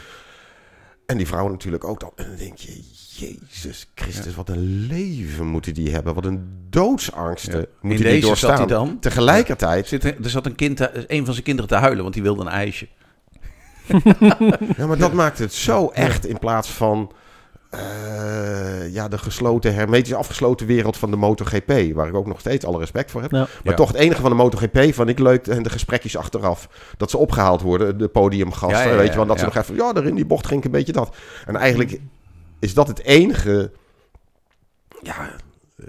En die vrouw natuurlijk ook dan. En dan denk je, Jezus Christus, wat een leven moeten die hebben. Wat een doodsangsten moeten In die deze doorstaan. zat hij dan. Tegelijkertijd, Zit er, er zat een, kind, te- een van zijn kinderen te huilen, want die wilde een ijsje. ja, maar dat maakt het zo echt in plaats van eh, ja, de gesloten, hermetisch afgesloten wereld van de MotoGP. Waar ik ook nog steeds alle respect voor heb. Ja. Maar Ja. toch het enige van de MotoGP van ik leuk en de gesprekjes achteraf. Dat ze opgehaald worden, de podiumgasten. Ja, weet je wel, dat ze nog even, ja, daar in die bocht ging ik een beetje dat. En eigenlijk is dat het enige ja,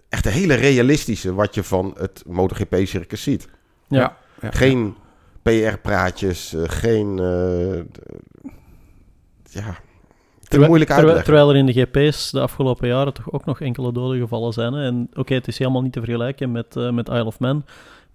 echt een hele realistische wat je van het MotoGP-circus ziet. Ja. Ja. Geen PR-praatjes, eh, geen... eh, ja, te Terwijl- moeilijk uitleggen. terwijl er in de GP's de afgelopen jaren toch ook nog enkele doden gevallen zijn. Hè. En oké, het is helemaal niet te vergelijken met, eh, met Isle of Man.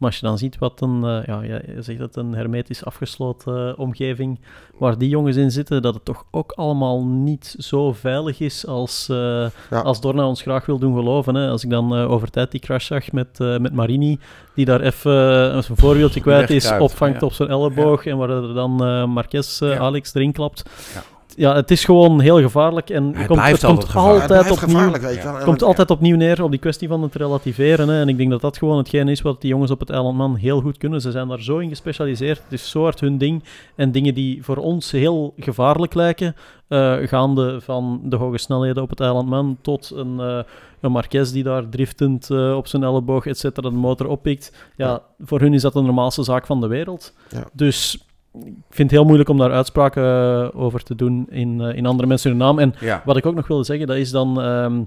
Maar als je dan ziet wat een, eh, ja, je zegt dat een hermetisch afgesloten eh, omgeving waar die jongens in zitten, dat het toch ook allemaal niet zo veilig is als, eh, Ja. als Dorna ons graag wil doen geloven. Hè. Als ik dan eh, over tijd die crash zag met, eh, met Marini, die daar even uh, zijn voorbeeldje kwijt is, opvangt ja. op zijn elleboog en waar er dan Marquez, Ja. Alex erin klapt. Ja. Ja, het is gewoon heel gevaarlijk en Het komt, blijft het komt altijd. Het altijd opnieuw, gevaarlijk, weet je Ja. wel. En komt altijd opnieuw neer op die kwestie van het relativeren. Hè. En ik denk dat dat gewoon hetgeen is wat die jongens op het eiland Man heel goed kunnen. Ze zijn daar zo in gespecialiseerd. Het is zo hard hun ding. En dingen die voor ons heel gevaarlijk lijken, eh, gaande van de hoge snelheden op het eiland Man tot een, eh een Marquez die daar driftend eh, op zijn elleboog, et cetera, de motor oppikt. Ja, Ja. voor hun is dat de normaalste zaak van de wereld. Ja. Dus ik vind het heel moeilijk om daar uitspraken eh, over te doen in, eh, in andere mensen hun naam. En Ja. wat ik ook nog wilde zeggen, dat is dan, ehm,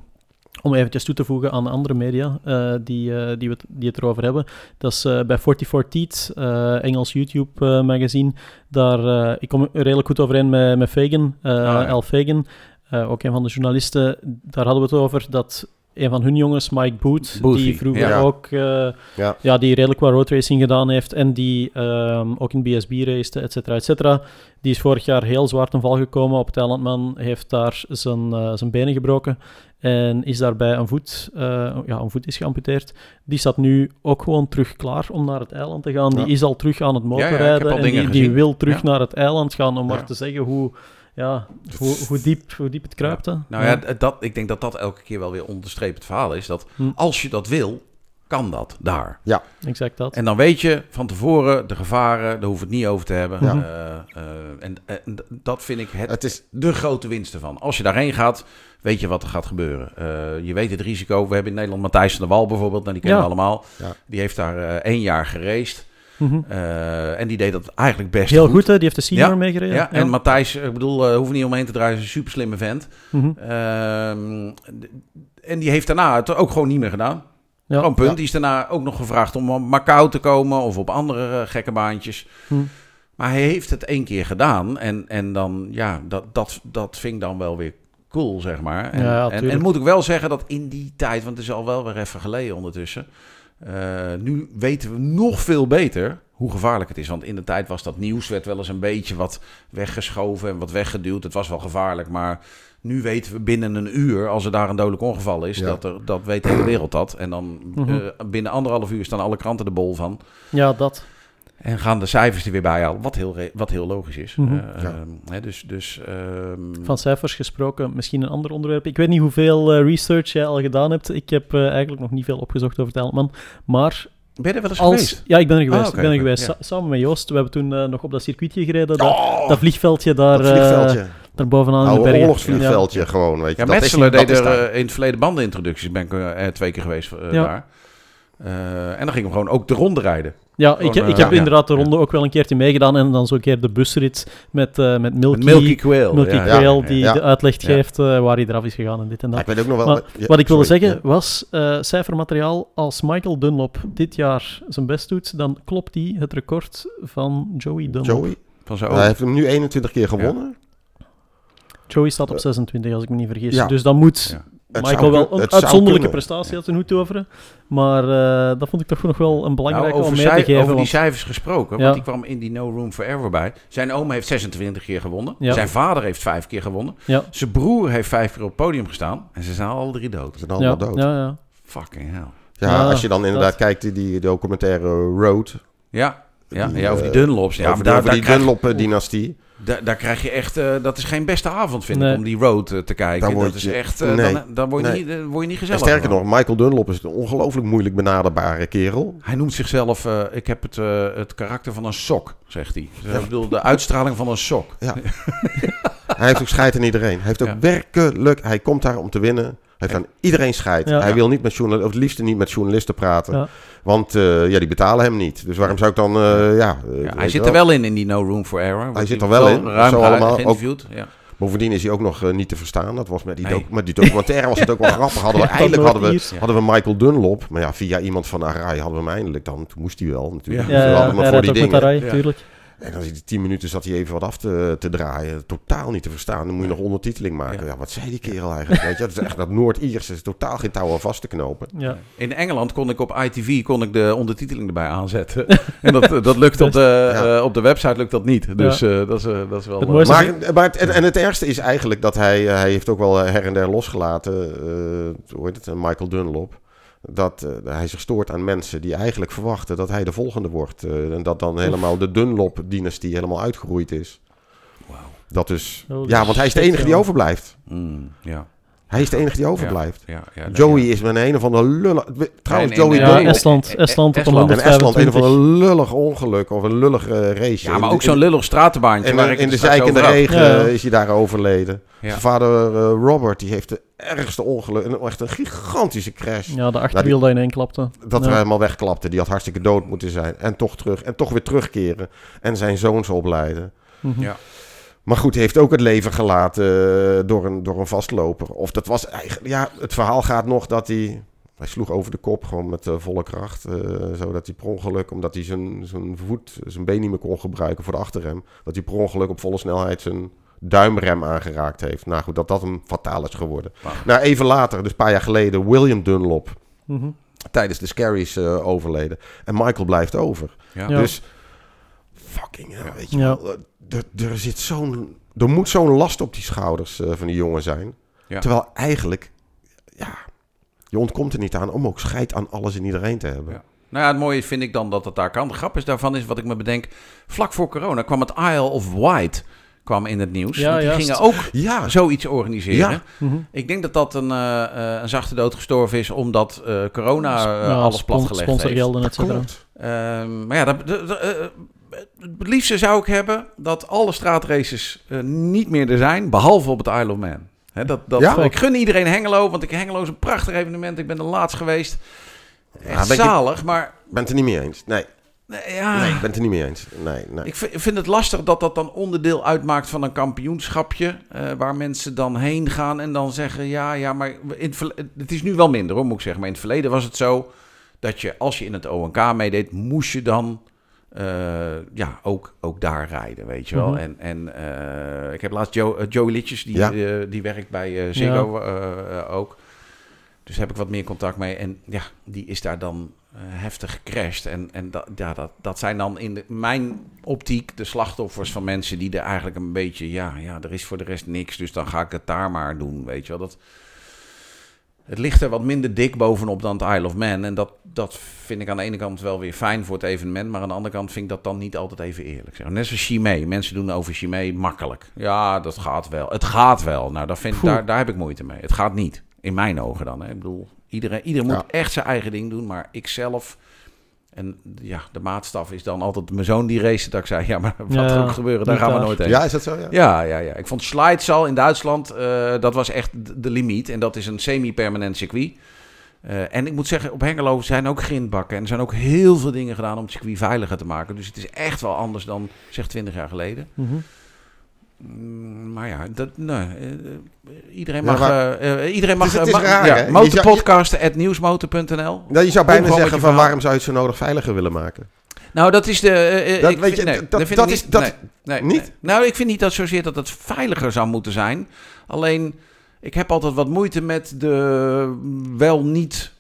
om eventjes toe te voegen aan andere media eh, die, die, we het, die het erover hebben. Dat is eh, bij 44 Teeth, eh, Engels YouTube-magazine. Daar, ik kom redelijk goed overeen met, met Fagan, ja. Al Fagan, eh, ook een van de journalisten. Daar hadden we het over dat een van hun jongens, Mike Boothie, die vroeger ja. ook... eh, Ja. ja, die redelijk wat roadracing gedaan heeft en die ehm, ook in BSB racete, et cetera, et cetera. Die is vorig jaar heel zwaar ten val gekomen op het eilandman, heeft daar zijn, eh, zijn benen gebroken en is daarbij een voet, eh, ja, een voet is geamputeerd. Die staat nu ook gewoon terug klaar om naar het eiland te gaan. Ja. Die is al terug aan het motorrijden en die, die wil terug naar het eiland gaan om maar te zeggen hoe, ja, hoe, hoe, diep, hoe diep het kruipt. hè. Nou ja, dat, ik denk dat dat elke keer wel weer onderstreept het verhaal is. Dat Hm. als je dat wil, kan dat daar. exact dat. En dan weet je van tevoren de gevaren, daar hoef het niet over te hebben. Ja. Eh, eh, en, en d- dat vind ik het, Het is, de grote winst ervan. Als je daarheen gaat, weet je wat er gaat gebeuren. Eh, je weet het risico. We hebben in Nederland Matthijs van der Wal bijvoorbeeld. Nou, die kennen Ja. we allemaal. Ja. Die heeft daar eh, één jaar Mhm. Eh, en die deed dat eigenlijk best Heel goed, hè? die heeft de senior Ja, meegereden. Ja, en Matthijs, ik bedoel, eh hoeft niet omheen te draaien. is een super slimme vent. Mhm. Ehm, en die heeft daarna het ook gewoon niet meer gedaan. Ja. Gewoon punt. Ja. Die is daarna ook nog gevraagd om op Macau te komen of op andere eh, gekke baantjes. Hm. Maar hij heeft het één keer gedaan. En, en dan, ja, dat, dat, dat vind ik dan wel weer cool, zeg maar. En, Ja, ja, en, en moet ik wel zeggen dat in die tijd, want het is al wel weer even geleden ondertussen. Eh, nu weten we nog veel beter hoe gevaarlijk het is. Want in de tijd was dat nieuws, werd wel eens een beetje wat weggeschoven en wat weggeduwd. Het was wel gevaarlijk, maar nu weten we binnen een uur, als er daar een dodelijk ongeval is, Ja. dat, er, dat weet de hele wereld dat. En dan Mhm. eh, binnen anderhalf uur staan alle kranten er bol van. ja, dat. En gaan de cijfers er weer bij halen, wat heel, wat heel logisch is. Mhm. Eh, Ja. ehm, hè, dus, dus, ehm, Van cijfers gesproken, misschien een ander onderwerp. Ik weet niet hoeveel eh, research jij al gedaan hebt. Ik heb eh, eigenlijk nog niet veel opgezocht over het Eilandman. Maar ben je er wel eens als... geweest? Ja, ik ben er geweest. Ah, oké, ik ben er geweest. ja. Sa- samen met Joost. We hebben toen nog op dat circuitje gereden. Dat, Oh, dat vliegveldje daar, dat vliegveldje. eh, daar bovenaan in de bergen. oorlogsvliegveldje gewoon, weet je. Ja, dat dat deed is er daar. in het verleden bandenintroducties. Ben ik twee keer geweest Ja. daar. Eh, en dan ging ik gewoon ook de ronde rijden. Ja, ik, Gewoon, ik eh, heb ja. inderdaad de Ja. ronde ook wel een keertje meegedaan. En dan zo'n keer de busrit met, eh, met Milky, Met Milky Quail. Milky ja, Quail, ja, die ja. de uitleg Ja. geeft eh, waar hij eraf is gegaan en dit en Ja, dat. ik weet ook nog wel... Maar ja, Wat ik wilde sorry. zeggen was, eh, cijfermateriaal, als Michael Dunlop dit jaar zijn best doet, dan klopt hij het record van Joey. Dunlop. Joey, Van zo hij heeft hem nu 21 keer gewonnen. Joey staat op 26, als ik me niet vergis. Ja. Dus dan moet Ja. Het Michael zou wel een uitzonderlijke prestatie uit zijn hoed toveren. Maar eh, dat vond ik toch nog wel een belangrijke Nou, om over, mee te geven. over die cijfers gesproken, Ja. want die kwam in die No Room for Error bij. Zijn oom heeft 26 keer gewonnen. Ja. Zijn vader heeft vijf keer gewonnen. Ja. Zijn broer heeft vijf keer op het podium gestaan. En ze zijn alle drie dood. Ze zijn allemaal ja, dood. ja, ja. Fucking hell. Ja, Ja, als je dan inderdaad dat- kijkt, die, die documentaire Road. Ja, ja, Die, ja over die eh, Dunlops. Ja, over, maar die- over Dunlop-dynastie. Daar, daar krijg je echt... eh, dat is geen beste avond, vind Nee. ik, om die road eh, te kijken. Daar word dat is je- echt... eh, nee. dan, dan, word je Nee. niet, dan word je niet En gezellig. sterker nog, Michael Dunlop is een ongelooflijk moeilijk benaderbare kerel. Hij noemt zichzelf... eh, ik heb het, eh, het karakter van een sok, zegt hij. Dus Ik bedoel, de uitstraling van een sok. Hij heeft ook scheid aan iedereen. Hij heeft ook Ja. werkelijk... Hij komt daar om te winnen. Hij heeft aan iedereen scheid. Ja. Hij wil niet met journalisten, of het liefst niet met journalisten praten. Ja. Want eh, ja, die betalen hem niet. Dus waarom zou ik dan... eh, ja, eh, Ja, hij zit er wel in, in die No Room for Error. Wordt zit er wel in, Ruim zo allemaal, ook- geïnterviewd. Ja. Bovendien is hij ook nog niet te verstaan. Dat was met die, Nee. doc- met die documentaire was het ook wel grappig. Hadden we, eindelijk hadden we, hadden we Michael Dunlop. Maar ja, via iemand van Arai hadden we hem eindelijk dan. Toen moest hij wel natuurlijk. Ja. Ja, Dus we ja, hadden hem hij voor rijdt die ook met dingen. Arai, Ja. En dan zit hij tien minuten zat hij even wat af te, te draaien. Totaal niet te verstaan. Dan moet je nog ondertiteling maken. Ja. Ja, wat zei die kerel eigenlijk? Weet je, dat is echt dat Noord-Iers. is totaal geen touw aan vast te knopen. Ja. In Engeland kon ik op ITV kon ik de ondertiteling erbij aanzetten. en dat, dat lukt op de, Ja. eh, op de website lukt dat niet. Dus eh, dat, is, eh, dat is wel... Het mooiste- Maar, maar het, en, en het ergste is eigenlijk dat hij, hij heeft ook wel her en der losgelaten, eh, hoe heet het, Michael Dunlop, dat eh, hij zich stoort aan mensen die eigenlijk verwachten dat hij de volgende wordt. eh, en dat dan helemaal de Dunlop-dynastie helemaal uitgeroeid is. Wauw. Dat dus, ja, want hij is de enige die overblijft. mm, ja, Hij is de enige die overblijft. ja, ja, Joey ja. is met een of andere lullig... Trouwens, En in, Joey Ja. Estland, eh, Estland op een Estland. En Estland, een of 125. ander lullig ongeluk of een lullig eh, race. Ja, maar In- ook zo'n in- lullig stratenbaantje. En waar in, in de zeikende over had. regen Ja. is hij daar overleden. Ja. Zijn vader eh, Robert, die heeft de ergste ongeluk. en Echt een gigantische crash. Ja, de achterwiel dat ineen klapte. Dat Ja. er helemaal wegklapte. Die had hartstikke dood moeten zijn. En toch terug. En toch weer terugkeren. En zijn zoons opleiden. Mhm. Ja. Maar goed, hij heeft ook het leven gelaten eh, door, een, door een vastloper. Of dat was eigenlijk... Ja, het verhaal gaat nog dat hij... Hij sloeg over de kop, gewoon met eh, volle kracht. eh, zodat hij per ongeluk, omdat hij zijn, zijn voet, zijn been niet meer kon gebruiken voor de achterrem. Dat hij per ongeluk op volle snelheid zijn duimrem aangeraakt heeft. Nou goed, dat dat hem fataal is geworden. Wauw. Nou, even later, dus een paar jaar geleden, William Dunlop. Mhm. Tijdens de Scaries eh, overleden. En Michael blijft over. Ja. Ja. Dus, fucking hell, weet je Ja. wel. Er, er zit zo'n... Er moet zo'n last op die schouders eh, van die jongen zijn. Ja. Terwijl eigenlijk, ja, je ontkomt er niet aan om ook scheid aan alles en iedereen te hebben. Ja. Nou ja, het mooie vind ik dan dat het daar kan. De grap is daarvan is wat ik me bedenk. Vlak voor corona kwam het Isle of Wight kwam in het nieuws. Ja, die juist. gingen ook Ja, zoiets organiseren. Ja. Mhm. Ik denk dat dat een, eh, eh, een zachte dood gestorven is omdat eh, corona alles platgelegd heeft. Sponsorgelden, et cetera. klopt. Ehm, maar ja, dat, het liefste zou ik hebben dat alle straatraces eh, niet meer er zijn, behalve op het Isle of Man. Hè, dat, dat, Ja? ik gun iedereen Hengelo, want ik, Hengelo is een prachtig evenement. Ik ben er laatst geweest. Echt Ja, ben je- zalig, maar Ik ben het er niet mee eens. Nee, nee, ja, nee, ik ben het er niet mee eens. Nee, nee. ik vind, het lastig dat dat dan onderdeel uitmaakt van een kampioenschapje. eh, waar mensen dan heen gaan en dan zeggen: ja, ja, maar in het, het is nu wel minder hoor, moet ik zeggen. Maar in het verleden was het zo dat je, als je in het ONK meedeed, moest je dan. Eh, ja, ook, ook daar rijden, weet je wel. Mhm. En, en eh, ik heb laatst Joe, eh, Joey Litjes, die, Ja. eh, die werkt bij eh Ziggo ook. Dus heb ik wat meer contact mee. En ja, die is daar dan heftig gecrashed. En, en dat, ja, dat, dat zijn dan in de, mijn optiek de slachtoffers van mensen die er eigenlijk een beetje... Ja, ja, er is voor de rest niks, dus dan ga ik het daar maar doen, weet je wel. Dat, het ligt er wat minder dik bovenop dan het Isle of Man. En dat, dat vind ik aan de ene kant wel weer fijn voor het evenement. Maar aan de andere kant vind ik dat dan niet altijd even eerlijk. Zeg. Net zoals Chimay. Mensen doen over Chimay makkelijk. Ja, dat gaat wel. Het gaat wel. Nou, daar, vind, Poeh. daar, daar heb ik moeite mee. Het gaat niet. In mijn ogen dan. Hè. Ik bedoel, iedereen, iedereen moet echt zijn eigen ding doen. Maar ik zelf... En ja, de maatstaf is dan altijd mijn zoon die race. Dat ik zei, ja, maar wat Ja, er ook gebeuren, daar gaan we nooit heen. Ja, is dat zo? Ja. Ja, ja, ja. Ik vond Slides in Duitsland, eh, dat was echt de limiet. En dat is een semi-permanent circuit. Eh, en ik moet zeggen, op Hengelo zijn ook grindbakken. En er zijn ook heel veel dingen gedaan om het circuit veiliger te maken. Dus het is echt wel anders dan, zeg, 20 jaar geleden. Mhm. Mm, Maar ja, dat, nee, eh, eh, iedereen Ja, mag... eh, eh, iedereen mag... Het is- het eh, is mag- raar, ja, Motorpodcasten.nieuwsmotor.nl Nou, je zou bijna zeggen van waarom zou je het zo nodig veiliger willen maken? Nou, dat is de... Dat ik weet vind- je, nee, dat- is- dat- nee, nee, niet? nee. Nou, ik vind niet dat zozeer dat het veiliger zou moeten zijn. Alleen, ik heb altijd wat moeite met de wel niet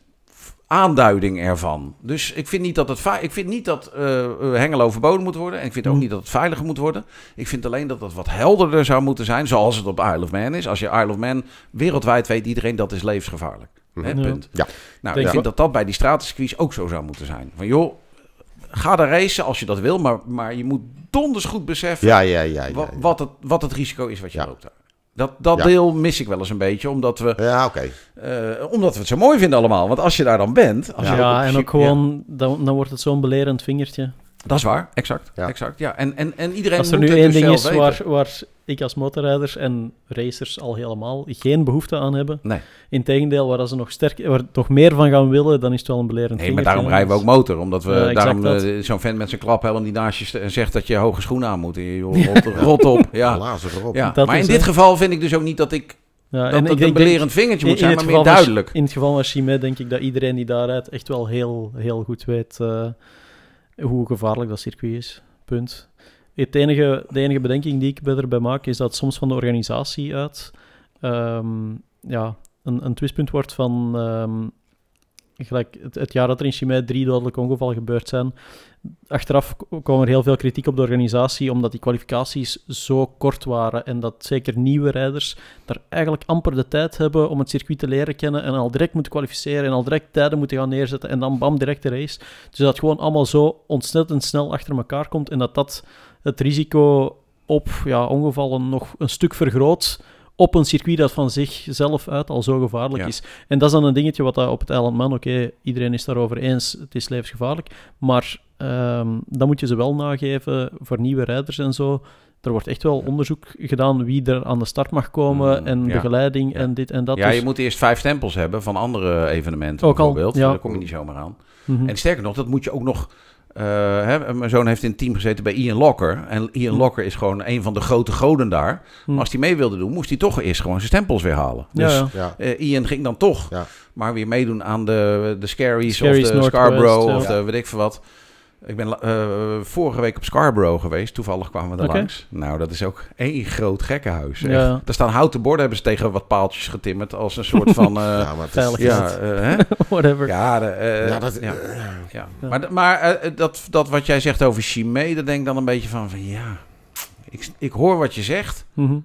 aanduiding ervan. Dus ik vind niet dat het ik vind niet dat eh, eh, Hengelo verboden moet worden en ik vind ook Hmm. niet dat het veiliger moet worden. Ik vind alleen dat het wat helderder zou moeten zijn, zoals het op Isle of Man is. Als je Isle of Man wereldwijd weet iedereen dat is levensgevaarlijk. Hè, Ja. punt. Ja. Nou, Denk ik vind dat dat bij die stratencircuits ook zo zou moeten zijn. Van joh, ga daar racen als je dat wil, maar, maar je moet donders goed beseffen Ja, ja, ja. ja, wa- ja. wat, het, wat het risico is wat je loopt daar. Dat, dat Ja. deel mis ik wel eens een beetje, omdat we, Ja, oké. eh, omdat we het zo mooi vinden allemaal. Want als je daar dan bent... Als Ja, je op- en ook gewoon, dan, dan wordt het zo'n belerend vingertje. Dat is waar, exact. Ja. exact ja. En, en, en iedereen Als er moet nu één dus ding is waar, waar ik als motorrijder en racers al helemaal geen behoefte aan hebben. Nee. Integendeel, waar ze nog, sterk, waar nog meer van gaan willen, dan is het wel een belerend Nee, maar daarom rijden we ook motor. Omdat we Ja, daarom dat. eh, zo'n vent met zijn klaphelm die naast je zegt dat je hoge schoenen aan moet. En je rot, rot op. Ja. Lazen erop. Ja. Dat Maar in dit geval vind ik dus ook niet dat ik Ja, dat en het ik denk, een belerend vingertje moet zijn, maar meer duidelijk. in het geval van Chimay denk ik dat iedereen die daar rijdt echt wel heel, heel goed weet eh, hoe gevaarlijk dat circuit is. Punt. Het enige, de enige bedenking die ik bij erbij maak is dat soms van de organisatie uit ehm, ja, een, een twistpunt wordt van ehm, gelijk het, jaar dat er in Chimay drie dodelijke ongevallen gebeurd zijn. Achteraf kwam er heel veel kritiek op de organisatie omdat die kwalificaties zo kort waren en dat zeker nieuwe rijders daar eigenlijk amper de tijd hebben om het circuit te leren kennen en al direct moeten kwalificeren en al direct tijden moeten gaan neerzetten en dan bam, direct de race. Dus dat gewoon allemaal zo ontzettend snel achter elkaar komt en dat dat het risico op ja, ongevallen nog een stuk vergroot op een circuit dat van zichzelf uit al zo gevaarlijk Ja. is. En dat is dan een dingetje wat daar op het eiland Man, oké, iedereen is daarover eens, het is levensgevaarlijk, maar ehm, dan moet je ze wel nageven voor nieuwe rijders en zo. Er wordt echt wel onderzoek gedaan wie er aan de start mag komen Mm, en ja. begeleiding en dit en dat. Ja, Dus- je moet eerst vijf stempels hebben van andere evenementen Ook al, bijvoorbeeld. ja. Daar kom je niet zomaar aan. Mhm. En sterker nog, dat moet je ook nog... eh, hè, mijn zoon heeft in het team gezeten bij Ian Locker. En Ian Hm. Locker is gewoon een van de grote goden daar. Hm. Maar als hij mee wilde doen, moest hij toch eerst gewoon zijn stempels weer halen. Ja, Dus eh, Ian ging dan toch Ja. maar weer meedoen aan de, de Scaries, Scaries of de Scarborough ja. of de weet ik veel wat. Ik ben eh, vorige week op Scarborough geweest. Toevallig kwamen we er langs. Nou, dat is ook één groot gekkenhuis. echt. Ja. Er staan houten borden, hebben ze tegen wat paaltjes getimmerd. Als een soort van... eh, Ja, maar het is- ja, eh, hè? Whatever. ja, de, eh, Ja, dat, ja. Ja. Ja. Maar, maar eh, dat, dat wat jij zegt over Chimay, daar denk ik dan een beetje van, van ja, ik, ik hoor wat je zegt, Mhm.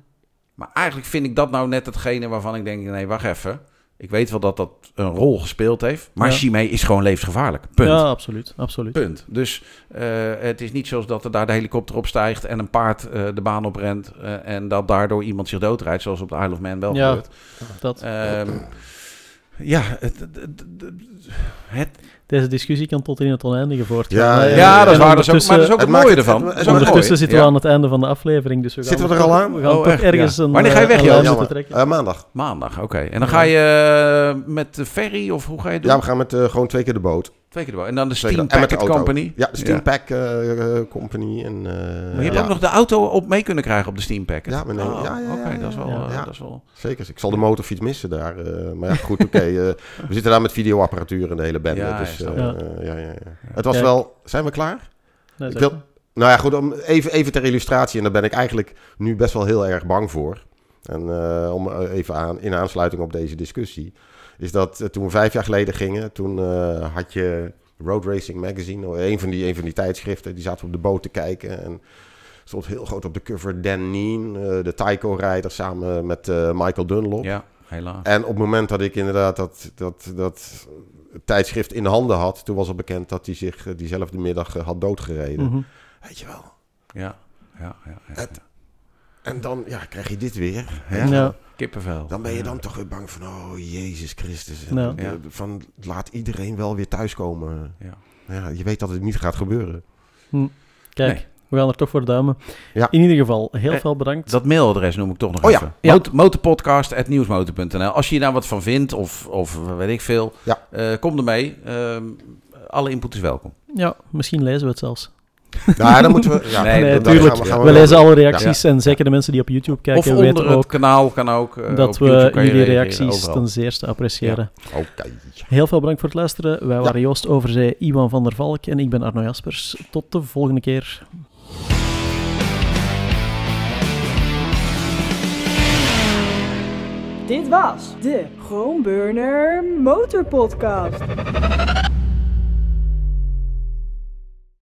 maar eigenlijk vind ik dat nou net hetgene waarvan ik denk, nee, wacht even. Ik weet wel dat dat een rol gespeeld heeft, maar Ja. Chimay is gewoon levensgevaarlijk. Punt. Ja, absoluut. absoluut. Punt. Dus eh, het is niet zoals dat er daar de helikopter op stijgt en een paard eh, de baan op rent eh, en dat daardoor iemand zich doodrijdt, zoals op de Isle of Man wel Ja. gebeurt. Dat. Ehm, ja, het, het, het, het, Deze discussie kan tot in het oneindige voortgaan. Ja, Maar, ja, ja, dat is waar. Dat is ook, maar dat is ook Het het mooie ervan. het- Dat is het- ook het Ondertussen zitten Ja. we aan het einde van de aflevering, dus we gaan, Zitten we er al aan? We gaan Oh, toch ergens Ja. een, Wanneer ga je eh, weg, Jan? Eh, maandag. Maandag, oké. En dan ga je eh, met de ferry of hoe ga je doen? Ja, we gaan met gewoon twee keer de boot. Twee keer. En dan de Steam keer- en met de Packet auto. Company. Ja, de Steam Pack eh, eh, Company. En, eh, Maar je hebt ook nog de auto op mee kunnen krijgen op de Steam Packet. Ja, maar nee, Oh, ja, ja, Oké, dat is wel... ja, ja. Dat is wel Zeker. Ik zal de motorfiets missen daar. eh, maar ja, goed, oké. eh, we zitten daar met videoapparatuur en de hele bende. Ja, dus, ja, eh, ja, ja, ja. Het was Kijk. wel... Zijn we klaar? Nee, Ik wil- Nou ja, goed, om, even, even ter illustratie. En daar ben ik eigenlijk nu best wel heel erg bang voor. En eh, om eh, even aan, in aansluiting op deze discussie. Is dat toen we vijf jaar geleden gingen, toen eh, had je Road Racing Magazine, een van, die, een van die tijdschriften, die zaten op de boot te kijken. En stond heel groot op de cover Dan Neen, eh, de Tyco-rijder, samen met eh, Michael Dunlop. Ja, helaas. En op het moment dat ik inderdaad dat, dat, dat tijdschrift in de handen had, toen was al bekend dat hij zich eh, diezelfde middag eh, had doodgereden. Mhm. Weet je wel. Ja, ja, ja. ja. Het- En dan ja, krijg je dit weer. Ja. Ja. Kippenvel. Dan ben je Ja. dan toch weer bang van, oh Jezus Christus. En, Ja. eh. Van, laat iedereen wel weer thuiskomen. Ja. Ja, je weet dat het niet gaat gebeuren. Kijk, Nee. We gaan er toch voor duimen. Ja. In ieder geval, heel Eh, veel bedankt. Dat mailadres noem ik toch nog Oh ja, even. ja. Mot- Motorpodcast.nieuwsmotor.nl Als je hier nou wat van vindt of, of weet ik veel, Ja. eh, kom ermee. Ehm, alle input is welkom. Ja, misschien lezen we het zelfs. Nou, dan moeten we... Ja, Nee, dan- nee, dan tuurlijk. gaan we- gaan We lezen alle reacties Ja. en zeker de mensen die op YouTube Of kijken onder weten het ook kanaal kan ook. eh, dat op YouTube we kan je jullie reacties overal. ten zeerste appreciëren. Oké. Heel veel bedankt voor het luisteren. Wij waren Joost Overzee, Iwan van der Valk en ik ben Arno Jaspers. Tot de volgende keer. Dit was de Groenburner Motorpodcast.